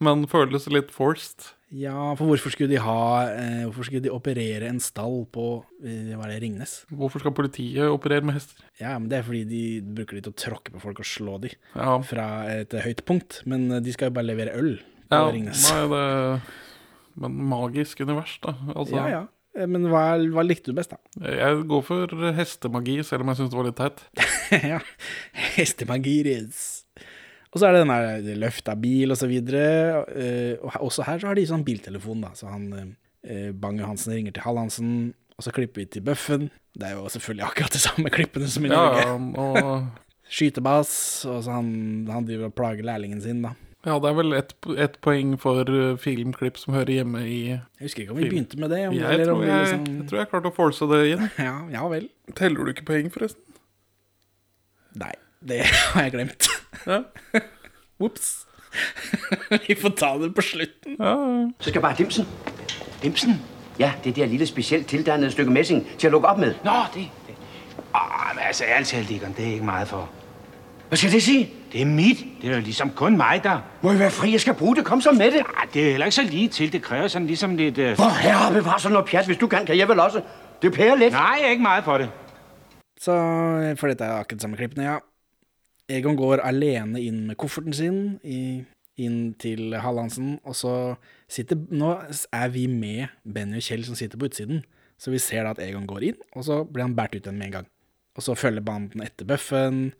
men føles litt forced. Ja, for hvorfor skulle de ha eh, Hvorfor skulle de operere en stall på eh, Hva er det, Ringnes? Hvorfor skal politiet operere med hester? Ja, men det er fordi de bruker de til å tråkke på folk og slå de Ja, fra et høyt punkt. Men eh, de skal jo bare levere øl på ja Ringnes. nei, det Men magisk univers, da. Altså, Ja, ja. Eh, Men hva, hva likte du best, da? Jeg går for hestemagi, selv om jeg syns det var litt teit. ja. Hestemagiris. Og så er det den der løfta bil og så videre. eh, Og også her så har de sånn biltelefon, da. Så han eh, Bang-Johansen ringer til Hall Hansen, og så klipper vi til Bøffen. Det er jo selvfølgelig akkurat de samme klippene som i Norge. ja, og Skytebass, og så han, han driver og plager lærlingen sin, da. ja, det er vel ett et poeng for filmklipp som hører hjemme i Jeg husker ikke om vi Film. begynte med det. Om, jeg eller tror jeg, liksom jeg tror jeg klarte å force det inn. ja, ja vel. Teller du ikke poeng, forresten? Nei, det har jeg glemt. Ja. Ops. vi får ta det på slutten. Ja, Så skal bare dimsen. Dimsen? Ja, det der lille spesielt tildannede stykke messing til at lukke op med. Nå, det... det. Åh, men altså, ærligt talt, Egon, det er ikke meget for. Hvad skal det sige? Det er mit. Det er jo ligesom kun mig, der... Må I være fri, jeg skal bruge det. Kom så med det. Ah, det er heller ikke så lige til. Det kræver sådan ligesom lidt... Uh... Hvor herre bevar sådan noget pjat. Hvis du kan, kan jeg vel også. Det pærer lidt. Nej, jeg er ikke meget for det. Så, for dette er akkurat samme klippene, ja. Egon går alene inn med kofferten sin i, inn til Hallandsen, og så sitter Nå er vi med Benny og Kjell som sitter på utsiden, så vi ser da at Egon går inn, og så blir han båret ut igjen med en gang. Og så følger banden etter Bøffen,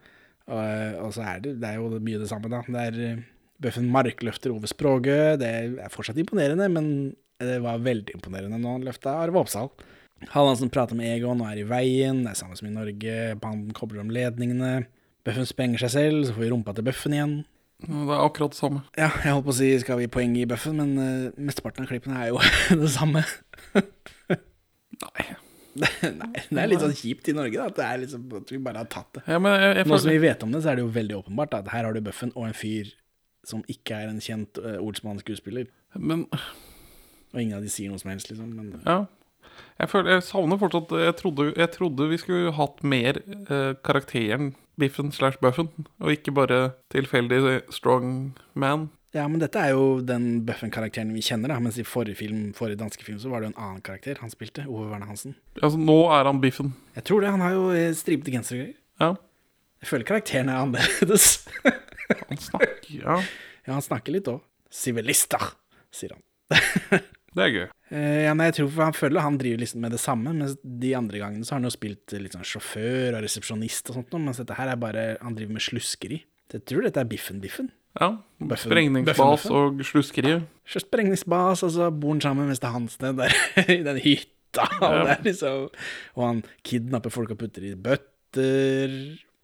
og, og så er det, det er jo mye det samme, da. Det er eh, Bøffen markløfter Ove Språge, det er fortsatt imponerende, men det var veldig imponerende når han løfta Arve Oppsal. Hallandsen prater med Egon og er i veien, det er samme som i Norge, banden kobler om ledningene. Bøffen sprenger seg selv, så får vi rumpa til Bøffen igjen. det er akkurat det samme. Ja, jeg holdt på å si skal vi poeng i Bøffen, men uh, mesteparten av klippene er jo det samme. Nei. Nei, det er litt sånn kjipt i Norge, da, at, det er liksom, at vi bare har tatt det. Ja, men jeg, jeg Nå som vi vet om det, så er det jo veldig åpenbart at her har du Bøffen og en fyr som ikke er en kjent uh, ordsmannskuespiller. men Og ingen av de sier noe som helst, liksom. Men ja. Jeg, føler, jeg savner fortsatt Jeg trodde, jeg trodde vi skulle hatt mer eh, karakteren Biffen slash Buffen, og ikke bare tilfeldig strong man. Ja, men dette er jo den Buffen-karakteren vi kjenner, da. Mens i forrige film, forrige danske film så var det jo en annen karakter han spilte. Ove Verne Hansen. Altså, nå er han Biffen. Jeg tror det. Han har jo eh, stripete genser og greier. Ja. Jeg føler karakteren er annerledes. Han snakker Ja, ja, han snakker litt òg. Sivilister, sier han. det er gøy. Uh, ja, nei, jeg tror Han føler han driver liksom med det samme, mens de andre gangene så har han jo spilt litt sånn sjåfør og resepsjonist og sånt, mens dette her er bare Han driver med sluskeri. Jeg tror dette er Biffen-Biffen. Ja. Sprengningsbas og sluskeri. Ja. Sprengningsbas, og så bor han sammen med hans Hansen der i den hytta. Og, det er liksom, og han kidnapper folk og putter i bøtter.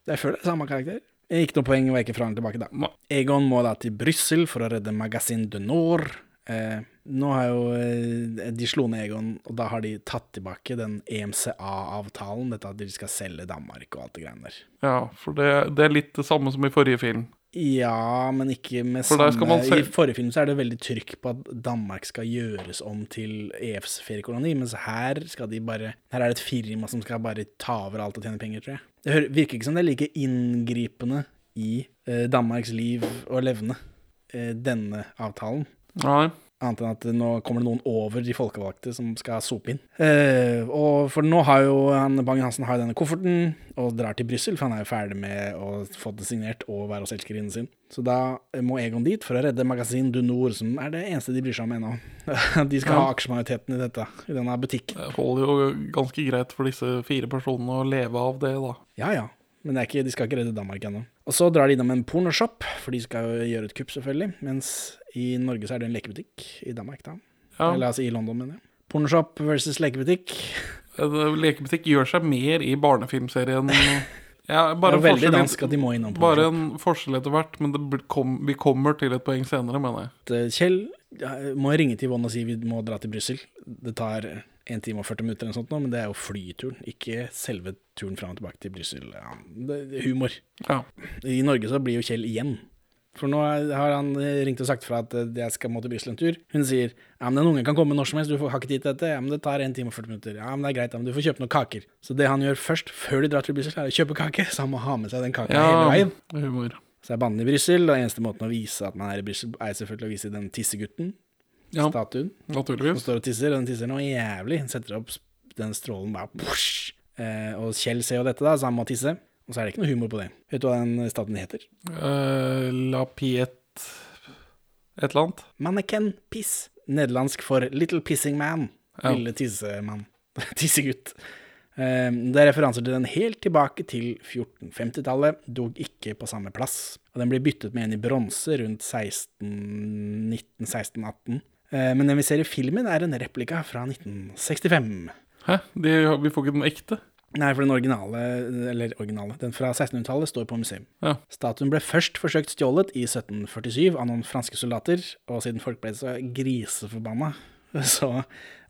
Jeg føler det er samme karakter. Ikke noe poeng ikke fra eller tilbake, da. Egon må da til Brussel for å redde Magasin de Nord. Eh, nå har jo eh, De slo ned Egon, og da har de tatt tilbake den EMCA-avtalen. Dette at de skal selge Danmark og alt det greiene der. Ja, for det, det er litt det samme som i forrige film. Ja, men ikke med For samme I forrige film så er det veldig trykk på at Danmark skal gjøres om til EFs feriekoloni, mens her skal de bare Her er det et firma som skal bare ta over alt og tjene penger, tror jeg. Det virker ikke som det er like inngripende i eh, Danmarks liv og levne, eh, denne avtalen. Nei. Annet enn at nå kommer det noen over de folkevalgte som skal sope inn. Eh, og for nå har jo han, Bang-Hansen har denne kofferten og drar til Brussel, for han er jo ferdig med å få det signert og være hos elskerinnen sin. Så da må Egon dit for å redde Magasin du Nord, som er det eneste de bryr seg om ennå. de skal ha aksjemajoriteten i dette, i denne butikken. Det holder jo ganske greit for disse fire personene å leve av det, da. Ja ja, men det er ikke, de skal ikke redde Danmark ennå. Og så drar de innom en pornoshop, for de skal jo gjøre et kupp, selvfølgelig. Mens i Norge så er det en lekebutikk. I Danmark, da. Ja. Eller altså i London, mener jeg. Pornoshop versus lekebutikk. Lekebutikk gjør seg mer i barnefilmserien. Ja, Det er veldig dansk at de må innom Bare en forskjell etter hvert, men det kom, vi kommer til et poeng senere, mener jeg. Eh, Kjell må ringe til Yvonne og si vi må dra til Brussel. Det tar 1 time og 40 minutter, eller sånt nå, men det er jo flyturen, ikke selve turen fram og tilbake til Brussel. Ja, humor. Ja. I Norge så blir jo Kjell igjen. For nå har han ringt og sagt fra at eh, jeg skal må til Brussel en tur. Hun sier ja, men den ungen kan komme når som helst, du har ikke tid til dette. Ja, men det tar 1 time og 40 minutter. Ja, men det er greit, ja, men du får kjøpe noen kaker. Så det han gjør først, før de drar til Brussel, er å kjøpe kake, så han må ha med seg den kaka hele veien. humor. Så er banen i Brussel, og eneste måten å vise at man er i Brussel, er selvfølgelig å vise den tissegutten, Ja, statuen, som står og tisser, og den tisser noe jævlig. Setter opp den strålen bare. Eh, og Kjell ser jo dette, da, så han må tisse. Og så er det ikke noe humor på det. Vet du hva den staten heter? Uh, La Piet Et eller annet. Manneken Piss. Nederlandsk for Little Pissing Man. Ja. Lille tissemann. Tissegutt. Eh, Det er referanser til den helt tilbake til 1450-tallet, dog ikke på samme plass. Og den blir byttet med en i bronse rundt 1916-18. Men den vi ser i filmen, er en replika fra 1965. Hæ? De, vi får ikke den ekte? Nei, for den originale, eller originale, den fra 1600-tallet står på museum. Ja. Statuen ble først forsøkt stjålet i 1747 av noen franske soldater, og siden folk ble så griseforbanna, så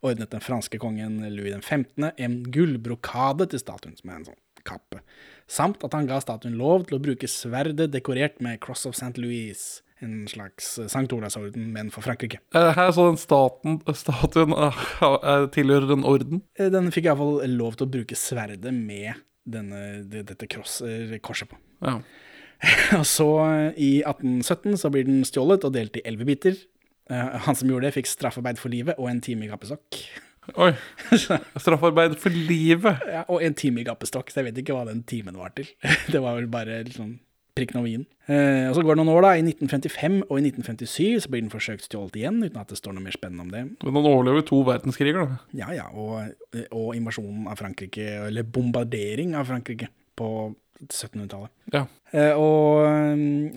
ordnet den franske kongen Louis den 15. en gullbrokade til statuen, som er en sånn kappe, samt at han ga statuen lov til å bruke sverdet dekorert med Cross of St. Louis, en slags Sankt Olavsorden, men for Frankrike. Eh, Her så den staten, statuen eh, eh, tilhører en orden. Eh, Den fikk iallfall lov til å bruke sverdet med denne, dette kross, eh, korset på. Ja. Og så eh, i 1817 så blir den stjålet og delt i elleve biter. Eh, Han som gjorde det, fikk straffarbeid for livet og en time i gappestokk. Oi. Straffarbeid for livet. Ja, og en time i gappestokk, så jeg vet ikke hva den timen var til. Det var vel bare liksom prikken over i-en. Eh, og så går det noen år, da. I 1955 og i 1957 så blir den forsøkt stjålet igjen, uten at det står noe mer spennende om det. Men han overlever to verdenskriger, da. Ja, ja, og, og invasjonen av Frankrike, eller bombardering av Frankrike på 1700-tallet. Ja. Eh, og,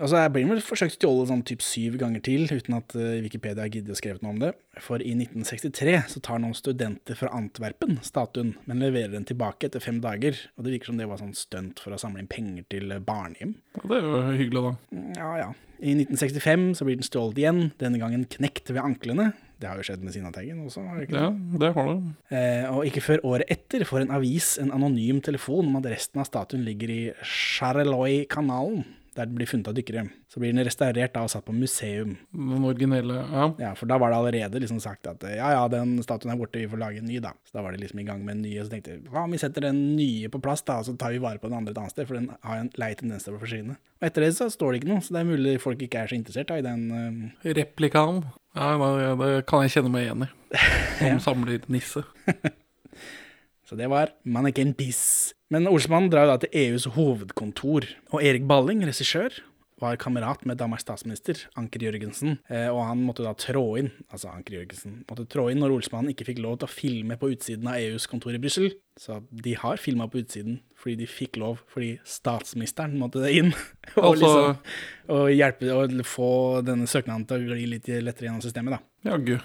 altså, jeg blir vel forsøkt stjålet sånn typ syv ganger til, uten at eh, Wikipedia gidder å skrevet noe om det. For i 1963 så tar noen studenter fra Antwerpen statuen, men leverer den tilbake etter fem dager. Og det virker som det var sånn stunt for å samle inn penger til eh, barnehjem. Ja, Det er jo hyggelig, da. Ja, ja. I 1965 så blir den stjålet igjen, denne gangen knekt ved anklene. Det har jo skjedd med Sinnataggen også, har det ikke det? Ja, det har det. Eh, og ikke før året etter får en avis en anonym telefon om at resten av statuen ligger i Charleroi-kanalen, der den blir funnet av dykkere. Så blir den restaurert da og satt på museum. Den originelle Ja. Ja, For da var det allerede liksom sagt at eh, ja ja, den statuen er borte, vi får lage en ny, da. Så da var det liksom i gang med en ny, og så tenkte jeg hva om vi setter den nye på plass, da, og så tar vi vare på den andre et annet sted, for den har en lei tendens til å forsvinne. Og etter det så står det ikke noe, så det er mulig folk ikke er så interessert da, i den uh... Replikaen. Ja, det, det kan jeg kjenne meg igjen i. Som samler nisse. Så det var Manneken Biss. Men Olsmann drar jo da til EUs hovedkontor, og Erik Balling, regissør, var kamerat med Danmarks statsminister, Anker Jørgensen, eh, og han måtte da trå inn, altså Anker Jørgensen, måtte trå inn når Olsmann ikke fikk lov til å filme på utsiden av EUs kontor i Brussel. Så de har filma på utsiden fordi de fikk lov, fordi statsministeren måtte inn. og Altså- liksom og hjelpe og få denne søknaden til å gli litt lettere gjennom systemet, da. Jaggu.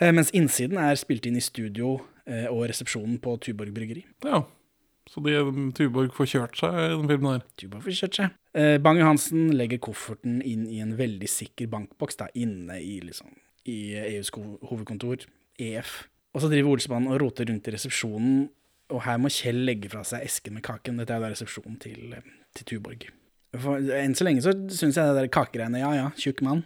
Eh, Mens innsiden er spilt inn i studio eh, og resepsjonen på Tuborg bryggeri. Ja. Så de, Tuborg får kjørt seg i den filmen her. Tuborg får kjørt seg. Eh, Bang-Johansen legger kofferten inn i en veldig sikker bankboks da, inne i, liksom, i EUs hovedkontor, EF. Og så driver Olsmann og roter rundt i resepsjonen, og her må Kjell legge fra seg esken med kaken. Dette er da resepsjonen til, til Tuborg. For, enn så lenge så syns jeg det der kakegreiene, ja ja, tjukk mann,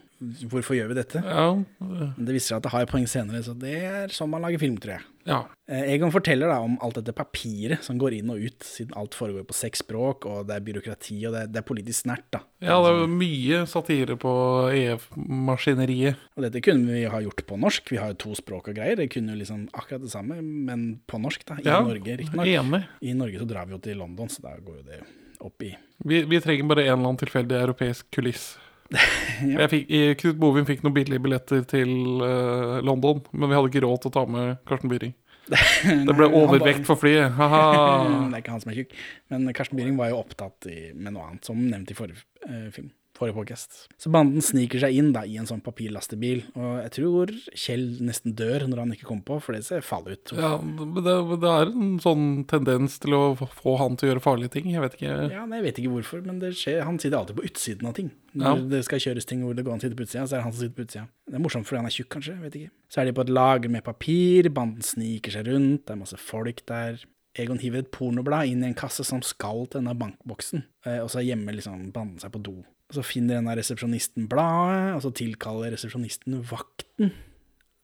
hvorfor gjør vi dette? Ja, Men det viser seg at det har poeng senere, så det er sånn man lager film, tror jeg. ja. Eh, Egon forteller da om alt dette papiret som går inn og ut, siden alt foregår på seks språk, og det er byråkrati, og det er, det er politisk snert, da. ja det er jo mye satire på EF-maskineriet. Og dette kunne vi ha gjort på norsk, vi har jo to språk og greier, det kunne jo liksom akkurat det samme, men på norsk, da, i Ja, Norge, riktignok. I Norge så drar vi jo til London, så da går jo det opp i Vi, vi trenger bare en eller annen tilfeldig europeisk kuliss. Jeg fikk, Knut Bovin fikk noen billige billetter til uh, London, men vi hadde ikke råd til å ta med Karsten Byring. Det ble overvekt for flyet. Haha. Det er ikke han som er tjukk. Men Karsten Byring var jo opptatt i, med noe annet, som nevnt i forrige uh, film. Forrige podkast. Så banden sniker seg inn da i en sånn papirlastebil, og jeg tror Kjell nesten dør når han ikke kommer på, for det ser farlig ut. Ja, det, det er en sånn tendens til å få han til å gjøre farlige ting. Jeg vet ikke. Ja, nei, Jeg vet ikke hvorfor, men det skjer. han sitter alltid på utsiden av ting. Når Ja. det skal kjøres ting hvor det går an å sitte på utsida, så er det han som sitter på utsida. Det er morsomt fordi han er tjukk, kanskje. jeg vet ikke. Så er de på et lager med papir, banden sniker seg rundt, det er masse folk der. Egon hiver et pornoblad inn i en kasse som skal til denne bankboksen, eh, og så gjemmer liksom banden seg på do. Og Så finner denne resepsjonisten bladet, og så tilkaller resepsjonisten vakten.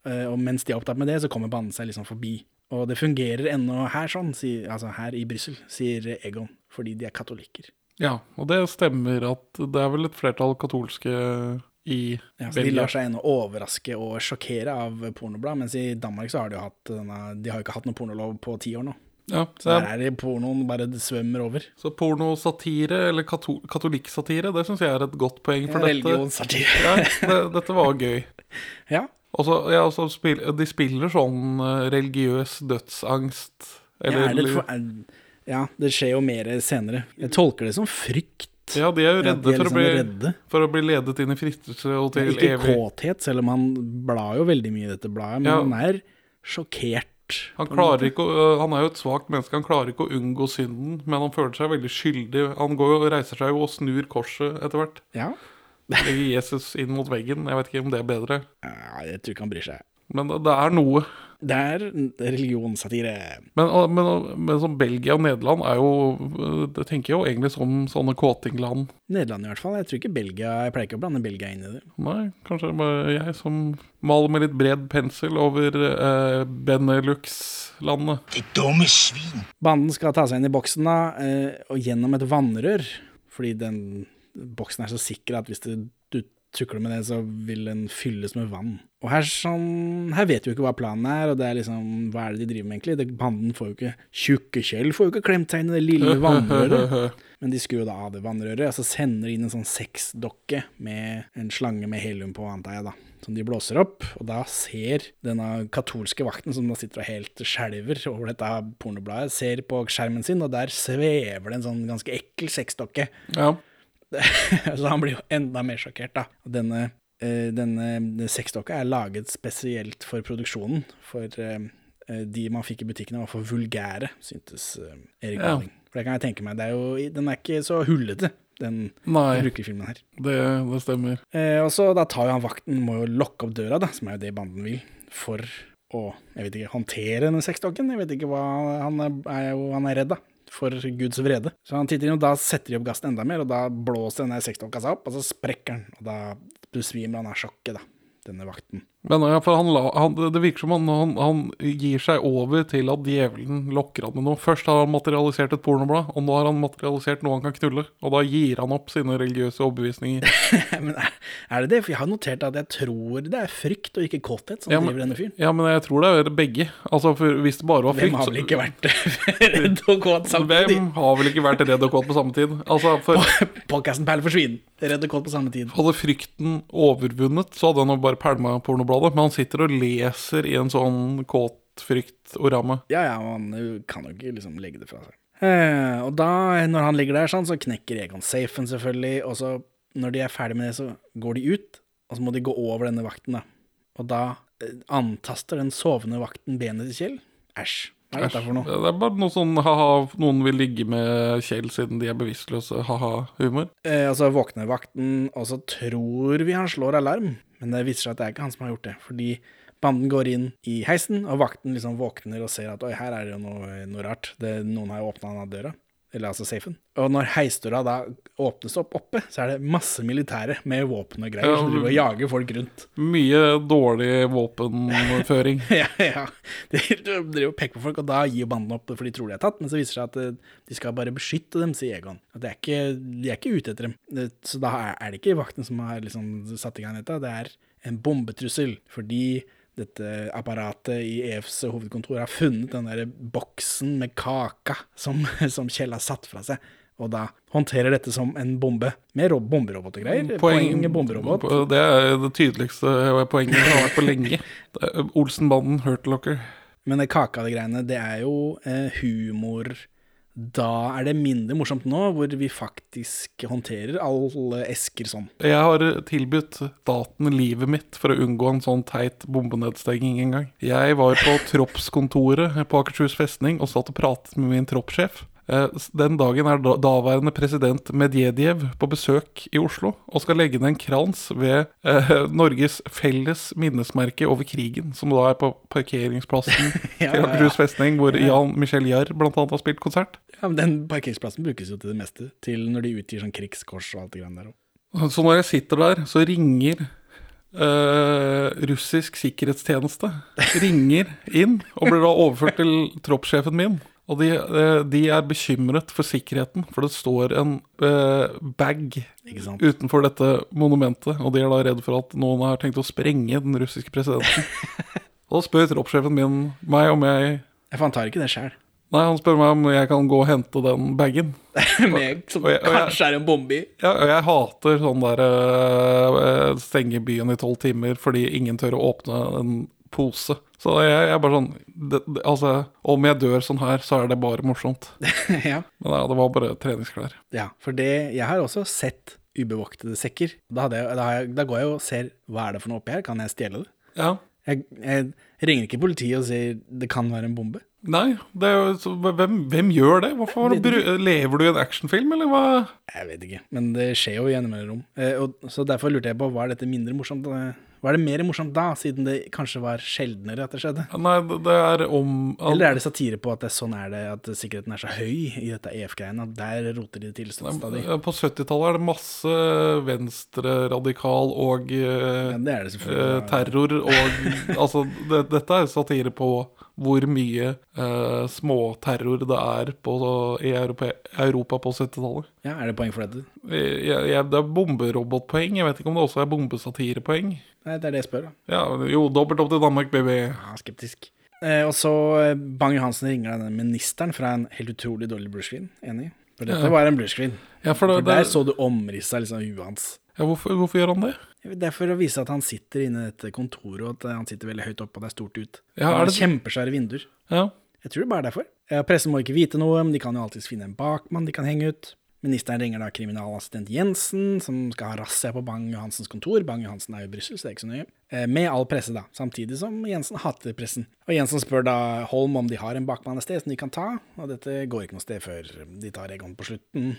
Eh, Og mens de er opptatt med det, så kommer banden seg liksom forbi. Og det fungerer ennå her sånn, sier, altså her i Brussel, sier Egon, fordi de er katolikker. Ja, og det stemmer at det er vel et flertall katolske i Ja, så de lar seg ennå overraske og sjokkere av pornoblad, mens i Danmark så har de jo hatt de har ikke hatt noe pornolov på ti år nå. Ja, der er det pornoen bare det svømmer over. så pornosatire, eller katol katolikkatire, det syns jeg er et godt poeng. For dette, ja, det, dette var gøy. Ja. Også, ja, også spil, de spiller sånn eh, religiøs dødsangst. Eller, ja, det, for, ja, det skjer jo mer senere. Jeg tolker det som frykt. ja, de er jo redde, ja, er for, liksom å bli, redde. for å bli ledet inn i fristelse og til Ikke evig kåthet, selv om han blar jo veldig mye i dette bladet, men han er sjokkert. Han, å- øh, han er jo et svakt menneske, han klarer ikke å unngå synden, men han føler seg veldig skyldig. Han går og reiser seg og snur korset etter hvert. Ja. Legger Jesus inn mot veggen. Jeg vet ikke om det er bedre. ja, jeg tror ikke han bryr seg. Men det det er noe. Det er religionssatire. Men, men, men som Belgia og Nederland er jo øh, Det tenker jeg jo egentlig som sånne kåtingland. Nederland i hvert fall. Jeg tror ikke Belgia Jeg pleier ikke å blande Belgia inn i det. Nei, kanskje det er bare jeg som maler med litt bred pensel over eh, Benelux-landet. Det dumme svin. Banden skal ta seg inn i boksen da, eh, og gjennom et vannrør, fordi den boksen er så sikker at hvis det tukler med det, så vil den fylles med vann. Og her, sånn, her vet vi jo ikke hva planen er, og det er liksom, hva er det de driver med egentlig? Det, banden får jo ikke, tjukke Kjell får jo ikke klemt seg inn i det lille vannrøret. Men de skrur jo da av det vannrøret, og så sender de inn en sånn sexdokke med en slange med helium på, antar jeg da. Som de blåser opp, og da ser denne katolske vakten, som da sitter og helt skjelver over dette pornobladet, ser på skjermen sin, og der svever det en sånn ganske ekkel sexdokke. Ja. så han blir jo enda mer sjokkert, da. Denne, eh, denne sexdokka er laget spesielt for produksjonen, for eh, eh, de man fikk i butikkene var for vulgære, syntes eh, Erik Ja. Balling. For det kan jeg tenke meg, det er jo, den er ikke så hullete, den Nei, brukelig filmen her. det, det stemmer. Eh, og så da tar jo han vakten, må jo lokke opp døra, da, som er jo det banden vil, for å, jeg vet ikke, håndtere denne sexdokken. Jeg vet ikke hva, han er, er jo, han er redd da, for Guds vrede. Så han titter inn, og da setter de opp gassen enda mer, og da blåser denne seg opp, og så sprekker den, og da besvimer han av sjokket da, denne vakten. Men ja, for han han, det virker som han, han, han gir seg over til at djevelen lokker han med noe. Først har han materialisert et pornoblad, og nå har han materialisert noe han kan knulle. Og da gir han opp sine religiøse overbevisninger. Men er, det det? For jeg har notert at jeg tror det er frykt og ikke kåthet som Ja, men- driver denne fyren. Ja, men jeg tror det er begge. Altså, for Hvis det bare var Hvem har vel ikke vært redd og kåt samtidig? Hvem har vel ikke vært redd og kåt på samme tid? Altså, for Podcasten Perle for svin. Redd og kåt på samme tid. Hadde frykten overvunnet, så hadde han bare pælma pornobladet. Men han sitter og leser i en sånn kåt fryktoramme. Ja, ja, han kan jo ikke liksom legge det fra seg. Eh, og da, når han ligger der sånn, så knekker Egon safen selvfølgelig, og så, når de er ferdig med det, så går de ut, og så må de gå over denne vakten da. Og da eh, antaster den sovende vakten benet til Kjell. Æsj. Hva er dette for noe? Det er bare noe sånn ha-ha, noen vil ligge med Kjell siden de er bevisstløse, ha-ha-humor. Eh, og så våkner vakten, og så tror vi han slår alarm. Men det viser seg at det er ikke han som har gjort det. Fordi banden går inn i heisen, og vakten liksom våkner og ser at oi, her er det jo noe, noe rart. Det, noen har jo åpna døra. Eller altså safen. Og når heisdøra da åpnes opp oppe, så er det masse militære med våpen og greier Ja, som driver og jager folk rundt. Mye dårlig våpenføring. ja, ja. De driver og peker på folk, og da gir banden opp, for de tror de er tatt. Men så viser det seg at eh, de skal bare beskytte dem, sier Egon. At de er ikke, de er ikke ute etter dem. Så da er det ikke vakten som har liksom satt i gang dette, det er en bombetrussel. Fordi dette apparatet i EFs hovedkontor har funnet den der boksen med kaka som, som Kjell har satt fra seg. Og da håndterer dette som en bombe, med ro- bomberobot og greier. Poeng, bomberobot. Det er det tydeligste poenget jeg har vært på lenge. Olsenbanden, Hurtlocker. Men det kaka det greiene, det er jo eh, humor. Da er det mindre morsomt nå, hvor vi faktisk håndterer alle esker sånn. Jeg har tilbudt staten livet mitt for å unngå en sånn teit bombenedstenging en gang. Jeg var på troppskontoret på Akershus festning og satt og pratet med min troppssjef. Eh, Den dagen er daværende president Medvedev på besøk i Oslo og skal legge ned en krans ved eh, Norges felles minnesmerke over krigen, som da er på parkeringsplassen Ja, til ja, ja. Akershus festning, hvor Jan Michel Jarr blant annet har spilt konsert. Ja, men Den parkeringsplassen brukes jo til det meste. Til når de utgir sånn krigskors og alt det greiene der òg. Så når jeg sitter der, så ringer eh, russisk sikkerhetstjeneste Ringer inn og blir da overført til troppssjefen min. Og de, eh, de er bekymret for sikkerheten, for det står en eh, bag utenfor dette monumentet. Og de er da redd for at noen har tenkt å sprenge den russiske presidenten. Og da spør troppssjefen min meg om jeg Jeg tar ikke det sjøl. Nei, han spør meg om jeg kan gå og hente den bagen. Som og jeg- og jeg- kanskje er en bombe i. Ja, og jeg hater sånn der øh, stenge byen i tolv timer fordi ingen tør å åpne en pose. Så jeg, jeg er bare sånn det, det, Altså, om jeg dør sånn her, så er det bare morsomt. ja. Men ja, det var bare treningsklær. ja, for det Jeg har også sett ubevoktede sekker. Da, jeg, da, har jeg, da går jeg og ser hva er det for noe oppi her, kan jeg stjele det? Ja. Jeg, jeg ringer ikke politiet og sier det kan være en bombe. Nei, det er jo, så, hvem, hvem gjør det? Hvorfor Lever du i en actionfilm, eller hva? Jeg vet ikke, men det skjer jo i innimellom. Eh, og, så derfor lurte jeg på, var dette mindre morsomt? Var det mer morsomt da, siden det kanskje var sjeldnere at det skjedde? Nei, det, er om Eller er det satire på at det, sånn er det, at sikkerheten er så høy i dette EF-greiene, at der roter de det til stadig? På 70-tallet er det masse venstreradikal og eh, Ja, det det eh, terror og Altså, det, dette er satire på hvor mye eh, småterror det er på, i Europa, Europa på 70-tallet. Ja, er det poeng for dette? Jeg- jeg- Det er bomberobotpoeng. Jeg vet ikke om det også er bombesatirepoeng. Nei, det er det jeg spør, da. Ja, jo, dobbelt opp til Danmark, baby. Ja, skeptisk. Eh, og så eh, Bang-Johansen ringer denne ministeren fra en helt utrolig dårlig bluescreen. Enig? For dette Ja. var en bluescreen. Ja, for det- for der det- så du omrisset liksom huet hans. Ja, hvorfor, hvorfor gjør han det? Det er for å vise at han sitter inne i dette kontoret, og at han sitter veldig høyt oppe, og det er stort ut. Ja, er det- Kjempesvære vinduer. Ja. Jeg tror det bare er derfor. Pressen må ikke vite noe, men de kan jo alltids finne en bakmann de kan henge ut. Ministeren ringer da kriminalassistent Jensen, som skal ha razzia på Bang-Johansens kontor. Bang-Johansen er jo i Brussel, så det er ikke så nøye. Eh, Med all presse, da. Samtidig som Jensen hater pressen. Og Jensen spør da Holm om de har en bakmann et sted som de kan ta, og dette går ikke noe sted før de tar Egon på slutten.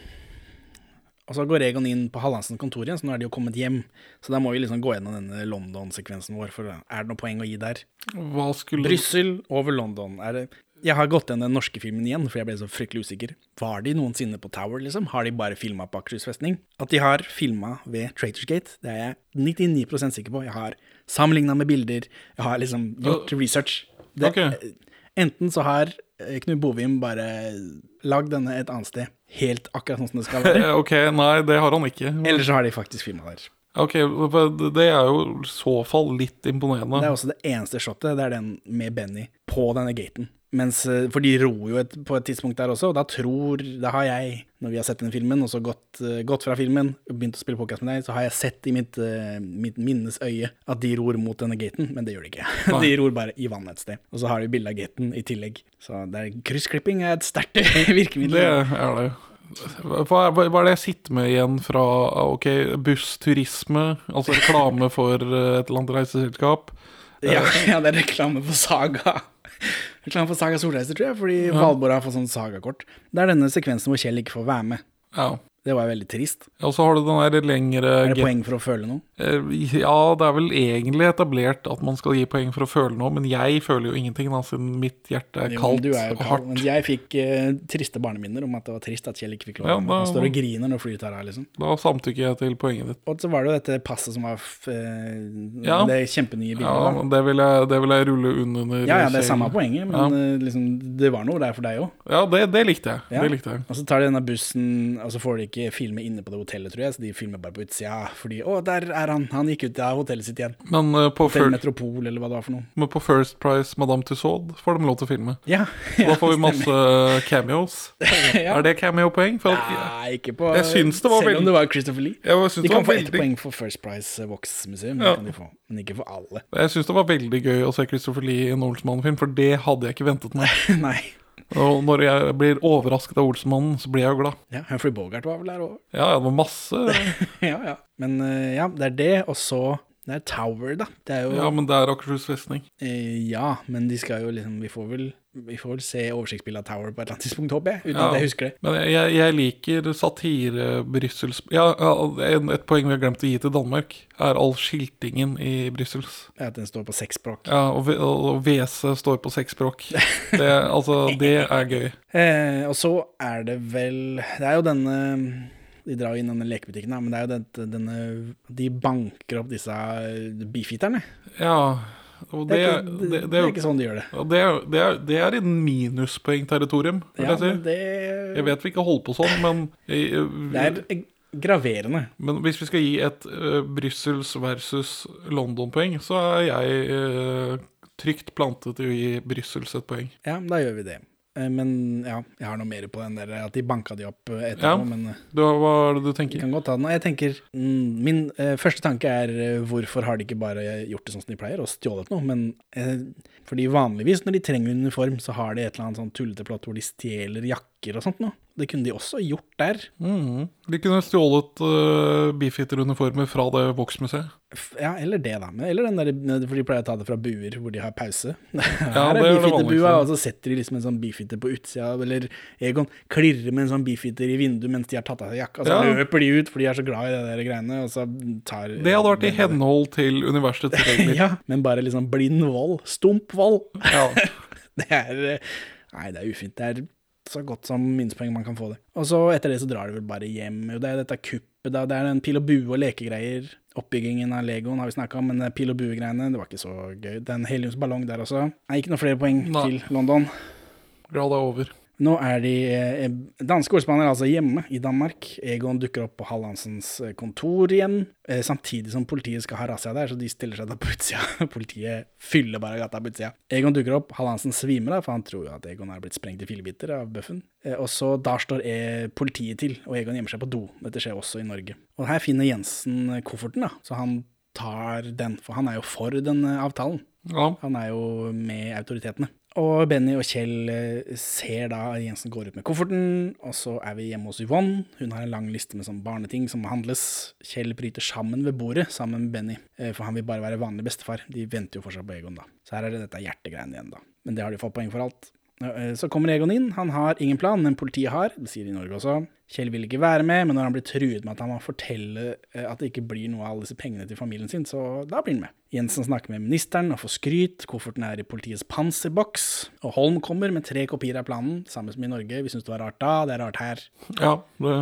Og så går Egon inn på Hallandsens kontor igjen, så nå er de jo kommet hjem. Så da må vi liksom gå gjennom denne London-sekvensen vår, for er det noe poeng å gi der? Hva skulle Brussel over London. Er det jeg har gått gjennom den norske filmen igjen, for jeg ble så fryktelig usikker. Var de noensinne på Tower, liksom? Har de bare filma på Akershus festning? At de har filma ved Traitors Gate, det er jeg 99% sikker på. Jeg har sammenligna med bilder, jeg har liksom gjort research. Det, okay. Enten så har eh, Knut Bovim bare lagd denne et annet sted, helt akkurat sånn som det skal være, Ok, nei, det har han ikke. eller så har de faktisk filma der. Ok, det er jo i så fall litt imponerende. Det er også det eneste shotet, det er den med Benny på denne gaten. Mens, eh, for de ror jo et, på et tidspunkt der også, og da tror Da har jeg, når vi har sett den filmen, og så gått, eh, gått fra filmen, begynt å spille podcast med deg, så har jeg sett i mitt, eh, mitt minnes øye at de ror mot denne gaten, men det gjør de ikke. Nei. De ror bare i vannet et sted. Og så har de bilde av gaten i tillegg. Så kryssklipping er et sterkt virkemiddel. Det er det. Hva er, det jeg sitter med igjen fra ok, bussturisme, altså reklame for et eller annet reiseselskap? Ja, ja, det er reklame for Saga. Reklame for Saga Solreise, tror jeg, fordi Valborg har fått sånn sagakort. Det er denne sekvensen hvor Kjell ikke får være med. Ja. Det var jo veldig trist. Og så har du den der lengre Er det poeng for å føle noe? Eh, Ja, det er vel egentlig etablert at man skal gi poeng for å føle noe, men jeg føler jo ingenting, da, siden mitt hjerte er kaldt du er jo og hardt. Men jeg fikk eh, triste barneminner om at det var trist at Kjell ikke fikk lov. Ja, da- Han står og griner når flyet tar av, liksom. Da samtykker jeg til poenget ditt. Og så var det jo dette passet som var eh, Ja. det kjempenye bildet. Ja, da. det vil jeg, det vil jeg rulle under ja, ja, det er samme poenget, men Ja. eh, liksom, det var noe der for deg òg. Ja, det, det likte jeg. Ja. Det likte jeg. Og så tar de denne bussen, og så får de ikke filme inne på det hotellet, tror jeg, så de filmer bare på utsida. Fordi 'Å, der er han! Han gikk ut av hotellet sitt igjen'. Men eh, på, Hotell Metropol, eller hva det var for noe. men på First Price Madame Tussaud får de lov til å filme. Ja, ja da får vi masse cameos. ja. Er det cameo-poeng? Nei, ikke på Jeg syns det var Selv veldig- om det var Christopher Lee. De kan få ett poeng for First Price eh, Vox-museum, Ja. kan de få. men ikke for alle. Jeg syns det var veldig gøy å se Christopher Lee i en Oldsmann-film, for det hadde jeg ikke ventet meg. Nei. Og når jeg blir overrasket av Olsenmannen, så blir jeg jo glad. Ja, Humphrey Bogart var vel der òg. Ja, ja, det var masse ja, ja. Men eh, ja, det er det, og så Det er Tower, da. Det er jo Ja, men det er Akershus festning. eh, Ja, men de skal jo liksom Vi får vel, vi får vel se oversiktsbildet av Tower på et eller annet tidspunkt, håper jeg. Uten Ja. at jeg husker det. Men jeg, jeg liker satire Brussels Ja, ja, et poeng vi har glemt å gi til Danmark, er all skiltingen i Bryssels. At den står på seks språk. Ja, og, og WC står på seks språk. Det, altså, det er gøy. Eh, og så er det vel Det er jo denne De drar jo inn denne lekebutikken, da, men det er jo dette, denne De banker opp disse eh, beefeaterne. Ja, og Det det, er, det, det, det, det er ikke sånn de gjør det. det, er, det, er, det er en minuspoengterritorium, vil Ja, jeg si. det, Jeg vet vi ikke holder på sånn, men, jeg- det er graverende. men hvis vi skal gi et uh, Brussels versus London-poeng, så er jeg uh, trygt plantet i å gi Brussels et poeng. Ja, da gjør vi det. Eh, Men ja, jeg har noe mer på den der at de banka de opp eh, etterpå, Ja. men eh, Du, hva er det du tenker? tenker? kan godt ta den. Jeg tenker, mm, Min eh, første tanke er hvorfor har de ikke bare gjort det sånn som de pleier, og stjålet noe? Men eh, fordi vanligvis når de trenger uniform, så har de et eller annet sånn tullete plott hvor de stjeler jakker og sånt noe. Det kunne de også gjort der. Mhm. De kunne stjålet uh, beefeater-uniformer fra det Vox-museet. Ja, eller det, da. Eller den der, for de pleier å ta det fra buer hvor de har pause. Her er er beefeaterbua, og så setter de liksom en sånn beefeater på utsida. Eller Egon klirrer med en sånn beefeater i vinduet mens de har tatt av seg jakka. Så Ja. løper de ut, for de er så glad i det der greiene, og så tar Det hadde vært i henhold til universets regler. Ja, men bare liksom blind vold. Stump vold. Ja. Det er eh, Nei, det er ufint. Det er så godt som minstepoeng man kan få det. Og så etter det så drar de vel bare hjem. Jo, det er dette kuppet, da. Det er den pil og bue og lekegreier. Oppbyggingen av Legoen har vi snakka om, men pil og bue-greiene, det var ikke så gøy. Det er en heliumsballong der også. Nei, ikke noe flere poeng Nei. til London. Glad det er over. Nå er de eh, danske ordspannere altså hjemme i Danmark. Egon dukker opp på Hallandsens eh, kontor igjen, eh, samtidig som politiet skal ha razzia der, så de stiller seg da på utsida. Politiet fyller bare gata på utsida. Egon dukker opp, Hallandsen svimer av, for han tror jo at Egon er blitt sprengt i fillebiter av bøffen. Eh, og så der står eh, politiet til, og Egon gjemmer seg på do. Dette skjer også i Norge. Og her finner Jensen eh, kofferten, da, så han tar den, for han er jo for den avtalen. Ja. Han er jo med autoritetene. Og Benny og Kjell eh, ser da Jensen går ut med kofferten, og så er vi hjemme hos Yvonne. Hun har en lang liste med sånn barneting som må handles. Kjell bryter sammen ved bordet sammen med Benny, eh, for han vil bare være vanlig bestefar. De venter jo fortsatt på Egon, da. Så her er det dette hjertegreiene igjen, da. Men det har de fått poeng for alt. Eh, Så kommer Egon inn. Han har ingen plan, men politiet har. Det sier de i Norge også. Kjell vil ikke være med, men når han blir truet med at han må fortelle eh, at det ikke blir noe av alle disse pengene til familien sin, så da blir han med. Jensen snakker med ministeren og får skryt. Kofferten er i politiets panserboks. Og Holm kommer med tre kopier av planen, samme som i Norge. Vi syns det var rart da, det er rart her. ja det,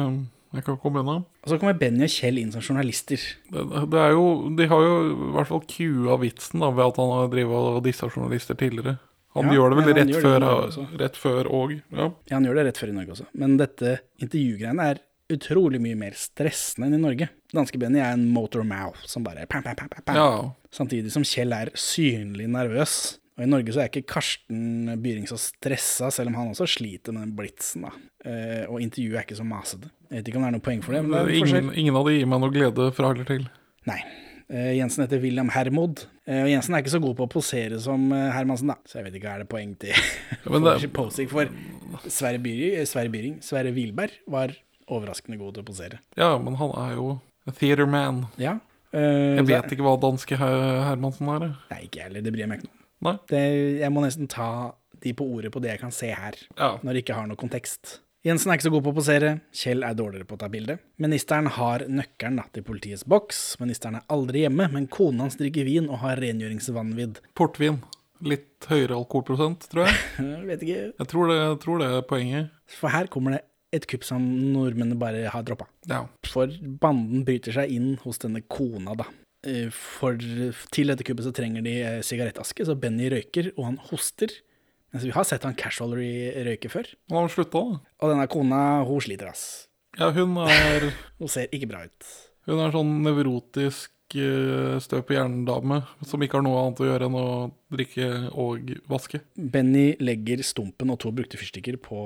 jeg kan komme unna. Og så kommer Benny og Kjell inn som journalister. Det, det jo, de har jo i hvert fall kua vitsen da, ved at han har drevet og dissa journalister tidligere. Han Ja, gjør det vel rett, det før, Norge rett før og ja. Ja, han gjør det rett før i Norge også. Men dette intervjugreiene er utrolig mye mer stressende enn i Norge. Danske Benny er en motor mouth som bare pam, pam, pam, pam, ja. Samtidig som Kjell er synlig nervøs. Og i Norge så er ikke Karsten Byring så stressa, selv om han også sliter med den blitsen, da. Eh, og intervjuet er ikke så masete. Jeg vet ikke om det er noe poeng for det, men det er forskjell. ingen, ingen av de gir meg noe glede fra eller til. Nei. Eh, Jensen heter William Hermod. Eh, og Jensen er ikke så god på å posere som eh, Hermansen, da. Så jeg vet ikke, hva er det poeng til det- posing for Sverre Byring? Sverre Byring, Sverre Wilberg var overraskende god til å posere. Ja, men han er jo a theater man. Ja. Uh, Jeg vet ikke hva danske Her Hermansen er. Nei, ikke jeg heller. Det bryr jeg meg ikke om. Det, jeg må nesten ta de på ordet på det jeg kan se her, Ja. når det ikke har noe kontekst. Jensen er ikke så god på å posere, Kjell er dårligere på å ta bilde. Ministeren har nøkkelen da, til politiets boks. Ministeren er aldri hjemme, men kona hans drikker vin og har rengjøringsvanvidd. Portvin. Litt høyere alkoholprosent, tror jeg. Vet ikke. Jeg tror det, jeg tror det er poenget. For her kommer det et kupp som nordmennene bare har droppa. Ja. For banden bryter seg inn hos denne kona, da. Eh, For til dette kuppet så trenger de eh, sigarettaske, så Benny røyker, og han hoster. Mens vi har sett han casually røyke før. Han har slutta, da. Og denne kona, hun sliter, ass. Ja, hun er, Hun ser ikke bra ut. hun er sånn nevrotisk eh, støp i hjernen-dame som ikke har noe annet å gjøre enn å drikke og vaske. Benny legger stumpen og to brukte fyrstikker på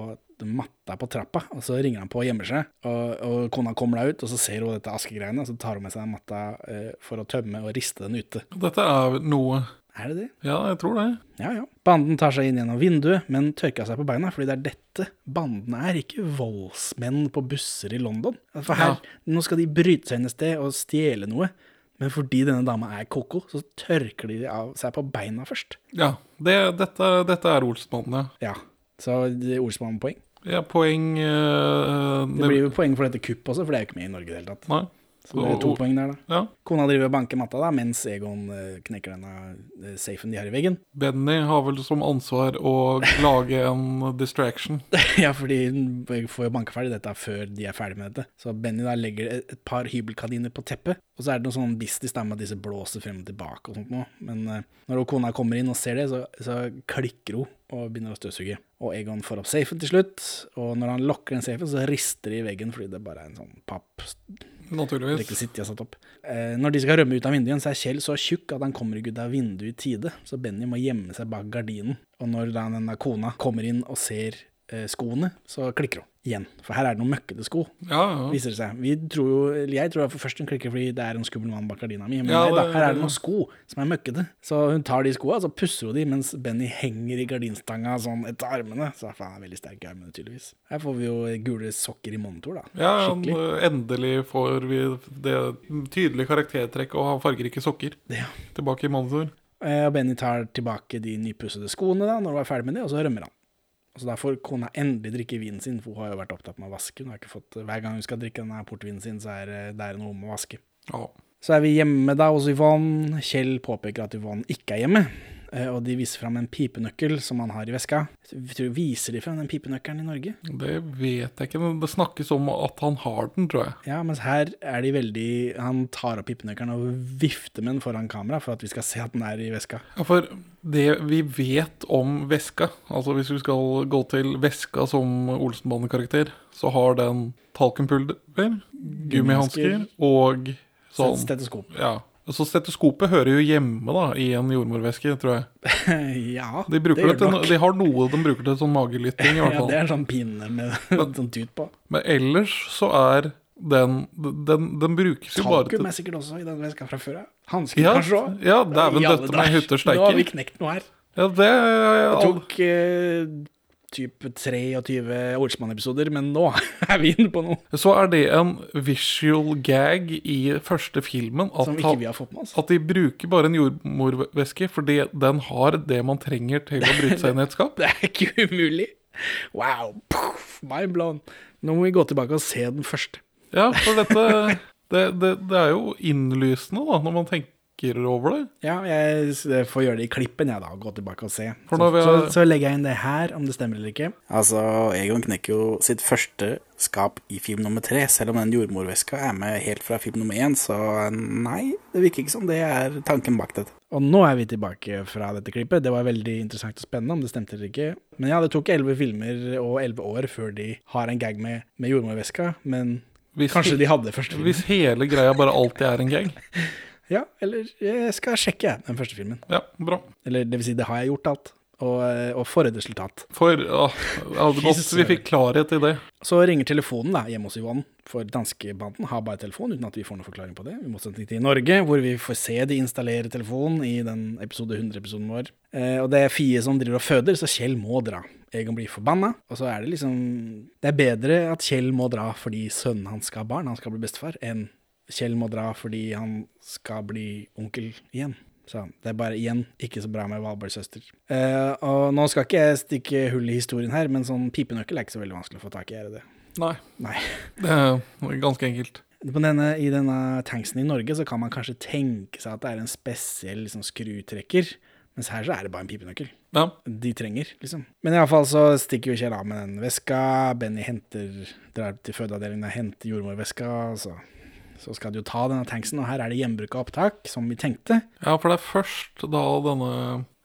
matta på trappa, og så ringer han på og gjemmer seg. Og, og kona kommer da ut, og så ser hun dette askegreiene, og så tar hun med seg matta eh, for å tømme og riste den ute. Dette er noe Er det det? Ja, jeg tror det. Ja, ja. Banden tar seg inn gjennom vinduet, men tørker seg på beina, fordi det er dette bandene er, ikke voldsmenn på busser i London. For her, nå skal de bryte seg inn et sted og stjele noe, men fordi denne dama er koko, så tørker de av seg på beina først. Ja, det, dette, dette er Olsmannen, ja. Ja, så det Olsmann-poeng. ja poeng eh, Det blir jo poeng for dette kuppet også, for det er jo ikke med i Norge i det hele tatt. Nei. Så det er to poeng der, da. Ja. Kona driver og banker matta, da, mens Egon eh, knekker denne eh, safen de har i veggen. Benny har vel som ansvar å lage en distraction. ja, fordi de får jo banka ferdig dette før de er ferdig med dette. Så Benny da legger et, et par hybelkaniner på teppet, og så er det noe sånn business der med at disse blåser frem og tilbake og sånt noe. Men eh, når kona kommer inn og ser det, så, så klikker hun og begynner å støvsuge. Og Egon får opp safen til slutt, og når han lokker den safen, så rister det i veggen fordi det bare er en sånn papp Naturligvis. rekvisitt de har satt opp. Eh, når de skal rømme ut av vinduet igjen, så er Kjell så tjukk at han kommer ikke ut av vinduet i tide, så Benny må gjemme seg bak gardinen. Og når da denne kona kommer inn og ser skoene, så klikker hun igjen. For her er det noen møkkete sko, Ja, ja. viser det seg. Vi tror jo, jeg tror for først hun klikker fordi det er en skummel mann bak gardina mi, men Ja, nei da, her er det noen sko som er møkkete. Så hun tar de skoa, så pusser hun de, mens Benny henger i gardinstanga sånn etter armene. Så faen, er veldig sterk i armene, tydeligvis. Her får vi jo gule sokker i monitor, da. Ja, Skikkelig. endelig får vi det tydelige karaktertrekket og ha fargerike sokker tilbake i monitor. Eh, Og Benny tar tilbake de nypussede skoene da, når hun er ferdig med det, og så rømmer han. Så Derfor kona endelig drikke vinen sin, for hun har jo vært opptatt med å vaske. Hun har ikke fått, hver gang hun skal drikke denne portvinen sin, så er eh, det er noe om å vaske. Oh. Så er vi hjemme da hos Yvonne. Kjell påpeker at Yvonne ikke er hjemme. Eh, Og de viser fram en pipenøkkel som han har i veska. Tror- Viser de fram den pipenøkkelen i Norge? Det vet jeg ikke, men det snakkes om at han har den, tror jeg. Ja, mens her er de veldig Han tar opp pipenøkkelen og vifter med den foran kamera for at vi skal se at den er i veska. Ja, For det vi vet om veska, altså hvis vi skal gå til veska som Olsenbane-karakter, så har den talkumpulver, gummihansker og sånn Stetoskop. Ja. Så stetoskopet hører jo hjemme da i en jordmorveske, tror jeg. ja, De, det gjør det nok. de har noe de bruker til sånn magelytting, i hvert fall. Ja, det er en sånn pinne med men, sånn tut på. Men ellers så er den Den, den brukes jo bare Talkum til er sikkert også i den veska fra før av. Hansker Ja, kanskje òg. ja, dæven døtte meg hytter Nå har vi knekt noe her. Ja, det er Det tok eh, typ 23 Olsmann-episoder, men nå er vi inne på noe Så er det en visual gag i første filmen at, som ikke vi har fått med oss. at de bruker bare en jordmorvæske fordi den har det man trenger til å bryte seg inn i et skap. Det er ikke umulig. Wow. Puff, mind blown. Nå må vi gå tilbake og se den først. Ja, for dette det, det, det er jo innlysende, da, når man tenker over det. Ja, jeg får gjøre det i klippen, jeg, da. Gå tilbake og se. For Så, når vi så, har- så legger jeg inn det her, om det stemmer eller ikke. Altså, Egon knekker jo sitt første skap i film nummer tre, selv om den jordmorveska er med helt fra film nummer én, så nei, det virker ikke som det er tanken bak dette. Og nå er vi tilbake fra dette klippet. Det var veldig interessant og spennende, om det stemte eller ikke. Men ja, det tok elleve filmer og elleve år før de har en gag med, med jordmorveska, men Hvis, kanskje de hadde første filmen. hvis hele greia bare alltid er en gag. Ja, eller jeg skal sjekke den første filmen. Ja, bra. Eller det vil si, det har jeg gjort alt. Og, eh, og for et resultat. For det hadde godt vi fikk klarhet i det. Så ringer telefonen da, hjemme hos Yvonne, for danskebanden har bare telefon, uten at vi får noen forklaring på det. I motsetning til i Norge, hvor vi får se de installere telefon i den episode 100-episoden vår. Eh, og det er Fie som driver og føder, så Kjell må dra. Egon blir forbanna, og så er det liksom Det er bedre at Kjell må dra fordi sønnen hans skal ha barn, han skal bli bestefar, enn Kjell må dra fordi han skal bli onkel igjen. Så det er bare igjen ikke så bra med Valborgs søster. Eh, og nå skal ikke jeg stikke hull i historien her, men sånn pipenøkkel er ikke så veldig vanskelig å få tak i, er det det? Nei, Nei. det er ganske enkelt. På denne, I denne tanksen i Norge så kan man kanskje tenke seg at det er en spesiell liksom, skrutrekker, mens her så er det bare en pipenøkkel. Ja. De trenger, liksom. Men iallfall så stikker jo Kjell av med den veska. Benny henter, drar til fødeavdelingen og henter jordmorveska. Så, så skal de jo ta denne tanksen, og her er det gjenbruk av opptak, som vi tenkte. Ja, for det er først da denne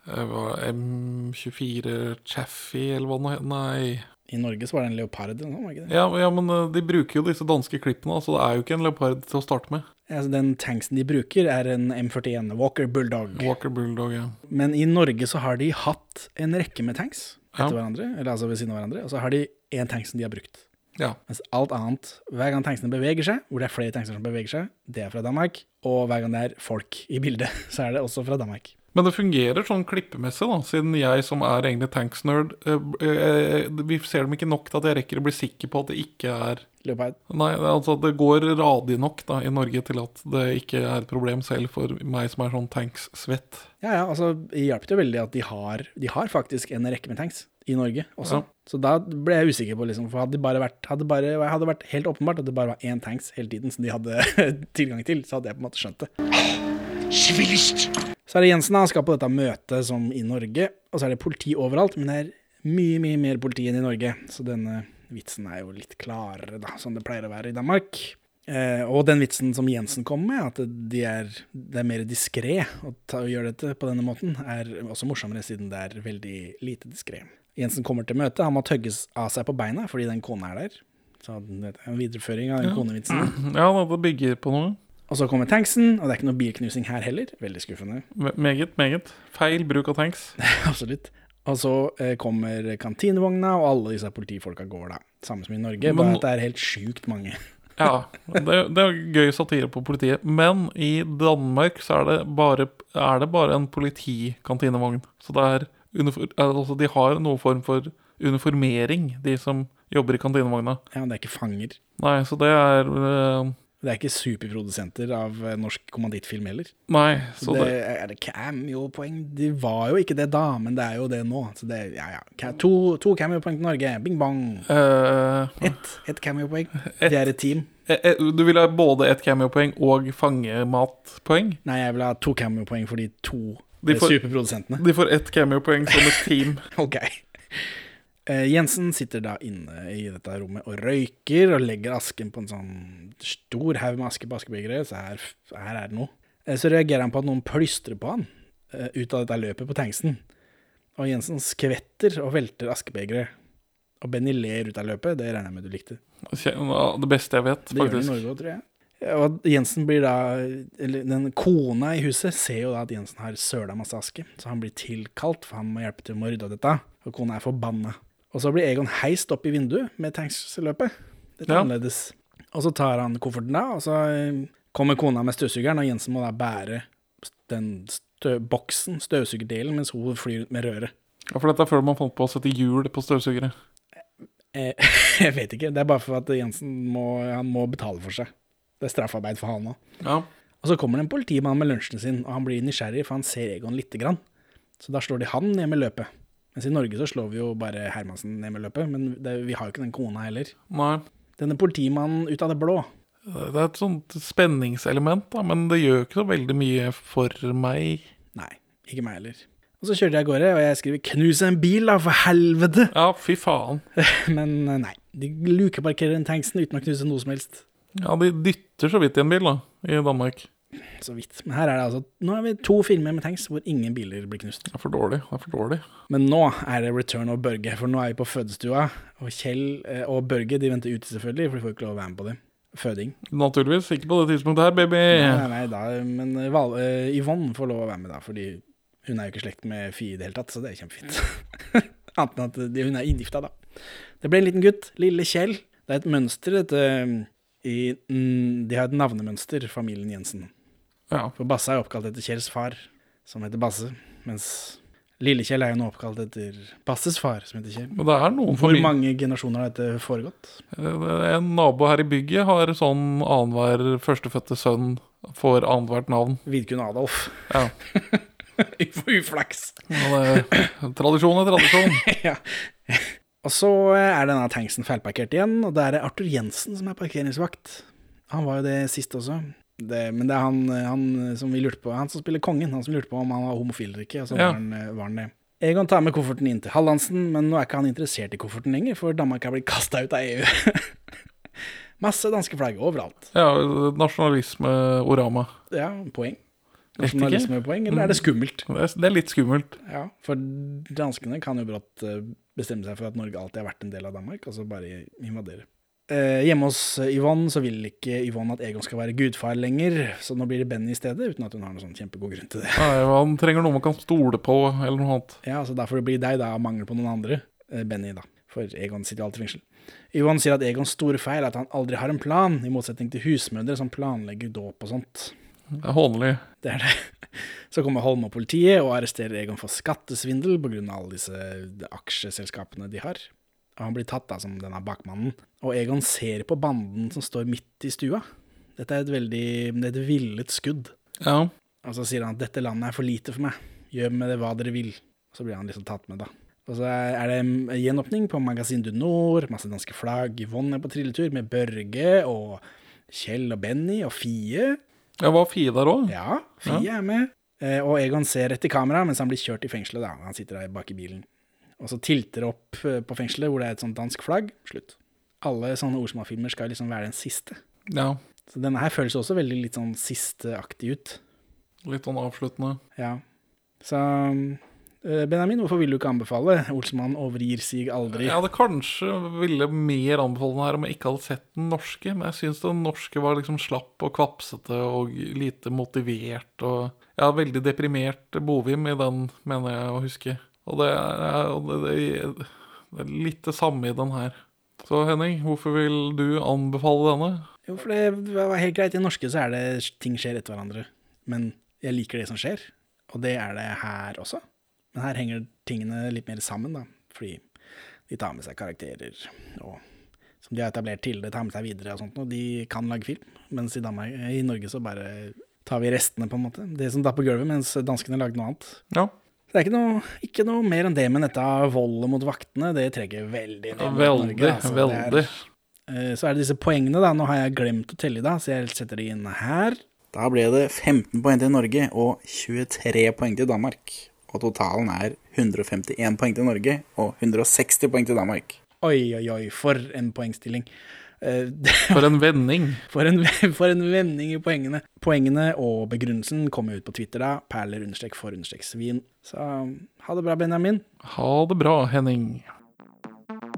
eh, M24 Chaffee, eller hva det heter. Nei. I Norge så var det en leopard Nå, var ikke det? Ja, ja, men eh, de bruker jo disse danske klippene, så det er jo ikke en leopard til å starte med. Altså, den tanksen de bruker, er en M41 Walker Bulldog. Walker Bulldog, ja. Men i Norge så har de hatt en rekke med tanks etter Ja. hverandre, eller altså ved siden av hverandre, og så har de én tanks som de har brukt. Ja. Mens alt annet, hver gang tanksene beveger seg, hvor det er flere tankser som beveger seg, det er fra Danmark. Og hver gang det er folk i bildet, så er det også fra Danmark. Men det fungerer sånn klippemessig, da, siden jeg som er egentlig tanksnerd eh, eh, Vi ser dem ikke nok til at jeg rekker å bli sikker på at det ikke er Leopard. Nei, altså det går radig nok da i Norge til at det ikke er et problem selv for meg som er sånn tanks-svett. Ja, ja, altså, det hjelper jo veldig at de har, de har faktisk en rekke med tanks i Norge også. Ja. Så da ble jeg usikker på, liksom, for hadde det bare vært, hadde bare, hadde vært helt åpenbart at det bare var én tanks hele tiden som de hadde tilgang til, så hadde jeg på en måte skjønt det. Så er det Jensen, han skal på dette møtet som i Norge, og så er det politi overalt, men det er mye, mye mer politi enn i Norge, så denne vitsen er jo litt klarere, da, som det pleier å være i Danmark. Eh, og den vitsen som Jensen kom med, at de er, det er mer diskré å, å gjøre dette på denne måten, er også morsommere siden det er veldig lite diskré. Jensen kommer til møtet, han må tøgges av seg på beina fordi den kona er der. Så det er en videreføring av den konevitsen. Ja, det bygger på noe. Og så kommer tanksen, og det er ikke noe bilknusing her heller. Veldig skuffende. Me- Meget, meget. Feil bruk av tanks. Absolutt. Og så eh, kommer kantinevogna, og alle disse politifolka går da. Samme som i Norge, Men- bare at det er helt sjukt mange. Ja, det, det er gøy satire på politiet. Men i Danmark så er det bare, er det bare en politikantinevogn. Så det er altså de har noen form for uniformering, de som jobber i kantinevogna. Ja, det er ikke fanger. Nei, så det er uh, Det er ikke superprodusenter av eh, norsk kommandittfilm heller. Nei, så det, det, er det cameo-poeng? De var jo ikke det da, men det er jo det nå. Så det, ja, ja. To, to cameo-poeng til Norge. Bing bong. Uh, Ett et cameo-poeng. Det er et team. eh, eh, Du vil ha både et cameo-poeng og fangematpoeng? Nei, jeg vil ha to cameo-poeng for de to De eh, får- superprodusentene. De får ett cameo-poeng som et team. Ok. Uh, Jensen sitter da inne i dette rommet og røyker og legger asken på en sånn stor haug med aske på askebegeret, så her, her er det noe. Uh, så reagerer han på at noen plystrer på han uh, ut av dette løpet på tanksen. Og Jensen skvetter og velter askebegeret. Og Benny ler ut av løpet, det regner jeg med du likte. Det beste jeg vet, faktisk. Det gjør det i. Norge òg, tror jeg. Og Jensen blir da Eller den kona i huset ser jo da at Jensen har søla masse aske, så han blir tilkalt, for han må hjelpe til med å rydde opp dette. Og kona er forbanna. Og så blir Egon heist opp i vinduet med tanksløpet. Er Ja. annerledes. Og så tar han kofferten da, og så eh, kommer kona med støvsugeren, og Jensen må da bære den stø boksen, støvsugerdelen, mens hun flyr ut med røret. Ja, for dette er før man fant på å sette hjul på støvsugere. Eh, jeg vet ikke, det er bare for at Jensen må, han må betale for seg. Det er straffarbeid for han òg. Ja. Og så kommer det en politimann med lunsjen sin, og han blir nysgjerrig, for han ser Egon lite grann. Så da slår de han ned med løpet. Mens i Norge så slår vi jo bare Hermansen ned med løpet, men det, vi har jo ikke den kona heller. Nei. Denne politimannen ut av det blå. Det er et sånt spenningselement, da, men det gjør ikke så veldig mye for meg. Nei, ikke meg heller. Og så kjører de av gårde, og jeg skriver 'knus en bil, da, for helvete'! Ja, fy faen. Men eh, nei, de lukeparkerer den tanksen uten å knuse noe som helst. Ja, de dytter så vidt i en bil, da, i Danmark. Så vidt. Men her er det altså Nå har vi to filmer med tanks hvor ingen biler blir knust. Det er for dårlig. Det er for dårlig. Men nå er det return of Børge, for nå er vi på fødestua. Og Kjell eh, og Børge de venter ute, selvfølgelig, for de får ikke lov å være med på det. Føding. Naturligvis. Ikke på det tidspunktet her, baby. Nei, nei, da, men eh, Val uh, Yvonne får lov å være med, da, fordi hun er jo ikke slekt med Fie i det hele tatt, så det er kjempefint. Annet enn at hun er inngifta, da. Det ble en liten gutt, lille Kjell. Det er et mønster, dette i, mm, De har et navnemønster, familien Jensen. Ja. For Basse er oppkalt etter Kjells far, som heter Basse, mens Lille-Kjell er jo nå oppkalt etter Basses far, som heter Kjell. Er Hvor mange generasjoner har dette foregått? En nabo her i bygget har sånn annenhver førstefødte sønn får annethvert navn. Vidkun Adolf. Ja. Uflaks. Men, det, tradisjon er tradisjon. ja. Og så er denne tanksen feilparkert igjen, og det er Arthur Jensen som er parkeringsvakt. Han var jo det sist også. Det, men det er han, han som vi lurte på, han som spiller kongen, han som lurte på om han var homofil eller ikke. Og så Ja. var, han, var han det. Egon tar med kofferten inn til Hallandsen, men nå er ikke han interessert i kofferten lenger, for Danmark er blitt kasta ut av EU. Masse danske flagg overalt. Ja, nasjonalisme-orama. Ja, poeng. Nasjonalismepoeng, eller er det skummelt? Det er, er litt skummelt. Ja, for danskene kan jo brått eh, bestemme seg for at Norge alltid har vært en del av Danmark, altså bare invadere. Eh, hjemme hos Yvonne så vil ikke Yvonne at Egon skal være gudfar lenger, så nå blir det Benny i stedet, uten at hun har noen sånn kjempegod grunn til det. Nei, Han trenger noe man kan stole på, eller noe annet. Ja, så derfor blir det deg da, av mangel på noen andre. Eh, Benny, da. For Egon sitter jo alltid i fengsel. Yvonne sier at Egons store feil er at han aldri har en plan, i motsetning til husmødre som planlegger dåp og sånt. Det er hånlig. Det er det. Så kommer Holm og politiet og arresterer Egon for skattesvindel pga. alle disse aksjeselskapene de har. Og han blir tatt da som denne bakmannen. Og Egon ser på banden som står midt i stua. Dette er et veldig det er et villet skudd. Ja. Og så sier han at dette landet er for lite for meg. Gjør med det hva dere vil. Og så blir han liksom tatt med, da. Og så er det en gjenåpning på Magasin du Nord, masse danske flagg. Yvonne er på trilletur med Børge og Kjell og Benny og Fie. Jeg var Fie der òg. Ja, Fie er med. Eh, og Egon ser rett i kamera mens han blir kjørt i fengselet. da. Han sitter der bak i bilen. Og så tilter det opp eh, på fengselet hvor det er et sånt dansk flagg. Slutt. Alle sånne Olsmann-filmer skal liksom være den siste. Ja. Så denne her føles også veldig litt sånn sisteaktig ut. Litt sånn avsluttende. Ja. Så eh, Benjamin, hvorfor vil du ikke anbefale? Olsmann overgir sig aldri. Jeg hadde kanskje ville mer anbefale den her om jeg ikke hadde sett den norske, men jeg syns den norske var liksom slapp og kvapsete og lite motivert. og Jeg har veldig deprimert Bovim i den, mener jeg å huske. Og det er, og det, det, det er litt det samme i den her. Så Henning, hvorfor vil du anbefale denne? Jo, for det var helt greit. I norske så er det ting skjer etter hverandre. Men jeg liker det som skjer, og det er det her også. Men her henger tingene litt mer sammen, da. Fordi de tar med seg karakterer og som de har etablert tidligere, tar med seg videre og sånt. Og de kan lage film. Mens i, Danmark, i Norge så bare tar vi restene, på en måte. Det som datt på gulvet, mens danskene lagde noe annet. Ja. Så det er ikke noe, ikke noe mer enn det, men dette voldet mot vaktene, det trekker veldig ned. Veldig, Norge, altså. Det er- veldig. Eh, Så er det disse poengene, da. Nå har jeg glemt å telle i dag, så jeg setter de inn her. Da ble det 15 poeng til Norge og 23 poeng til Danmark. Og totalen er 151 poeng til Norge og 160 poeng til Danmark. Oi, oi, oi, for en poengstilling. Eh, For en vending. For en, for en vending i poengene. Poengene og begrunnelsen kommer ut på Twitter da. Perler understrek for understrek svin. Så ha det bra, Benjamin. Ha det bra, Henning.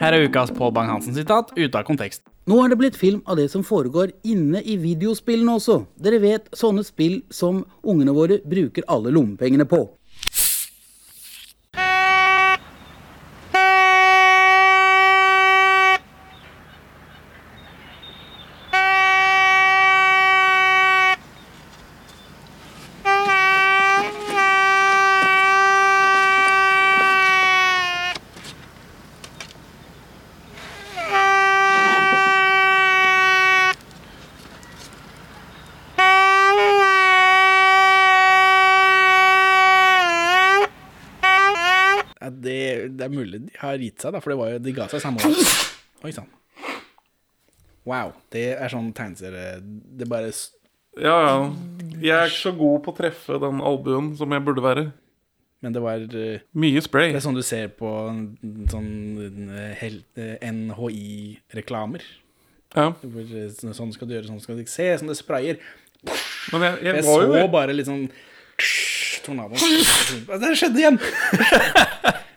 Her er ukas Pål Bang-Hansen-sitat ute av kontekst. Nå er det blitt film av det som foregår inne i videospillene også. Dere vet, sånne spill som ungene våre bruker alle lommepengene på. Ja, det, det er mulig de har gitt seg, da, for det var jo, de ga seg samme år. Oi sann. Wow. Det er sånn tegneserie Det bare Ja, ja. Jeg er ikke så god på å treffe den albuen som jeg burde være. Men det var eh, Mye spray. Det er sånn du ser på sånn eh, eh, NHI-reklamer. Ja. Sånn skal du gjøre, sånn skal du ikke se, sånn det sprayer. Men jeg, jeg, Jeg var så jo bare litt sånn tornado. Det skjedde igjen!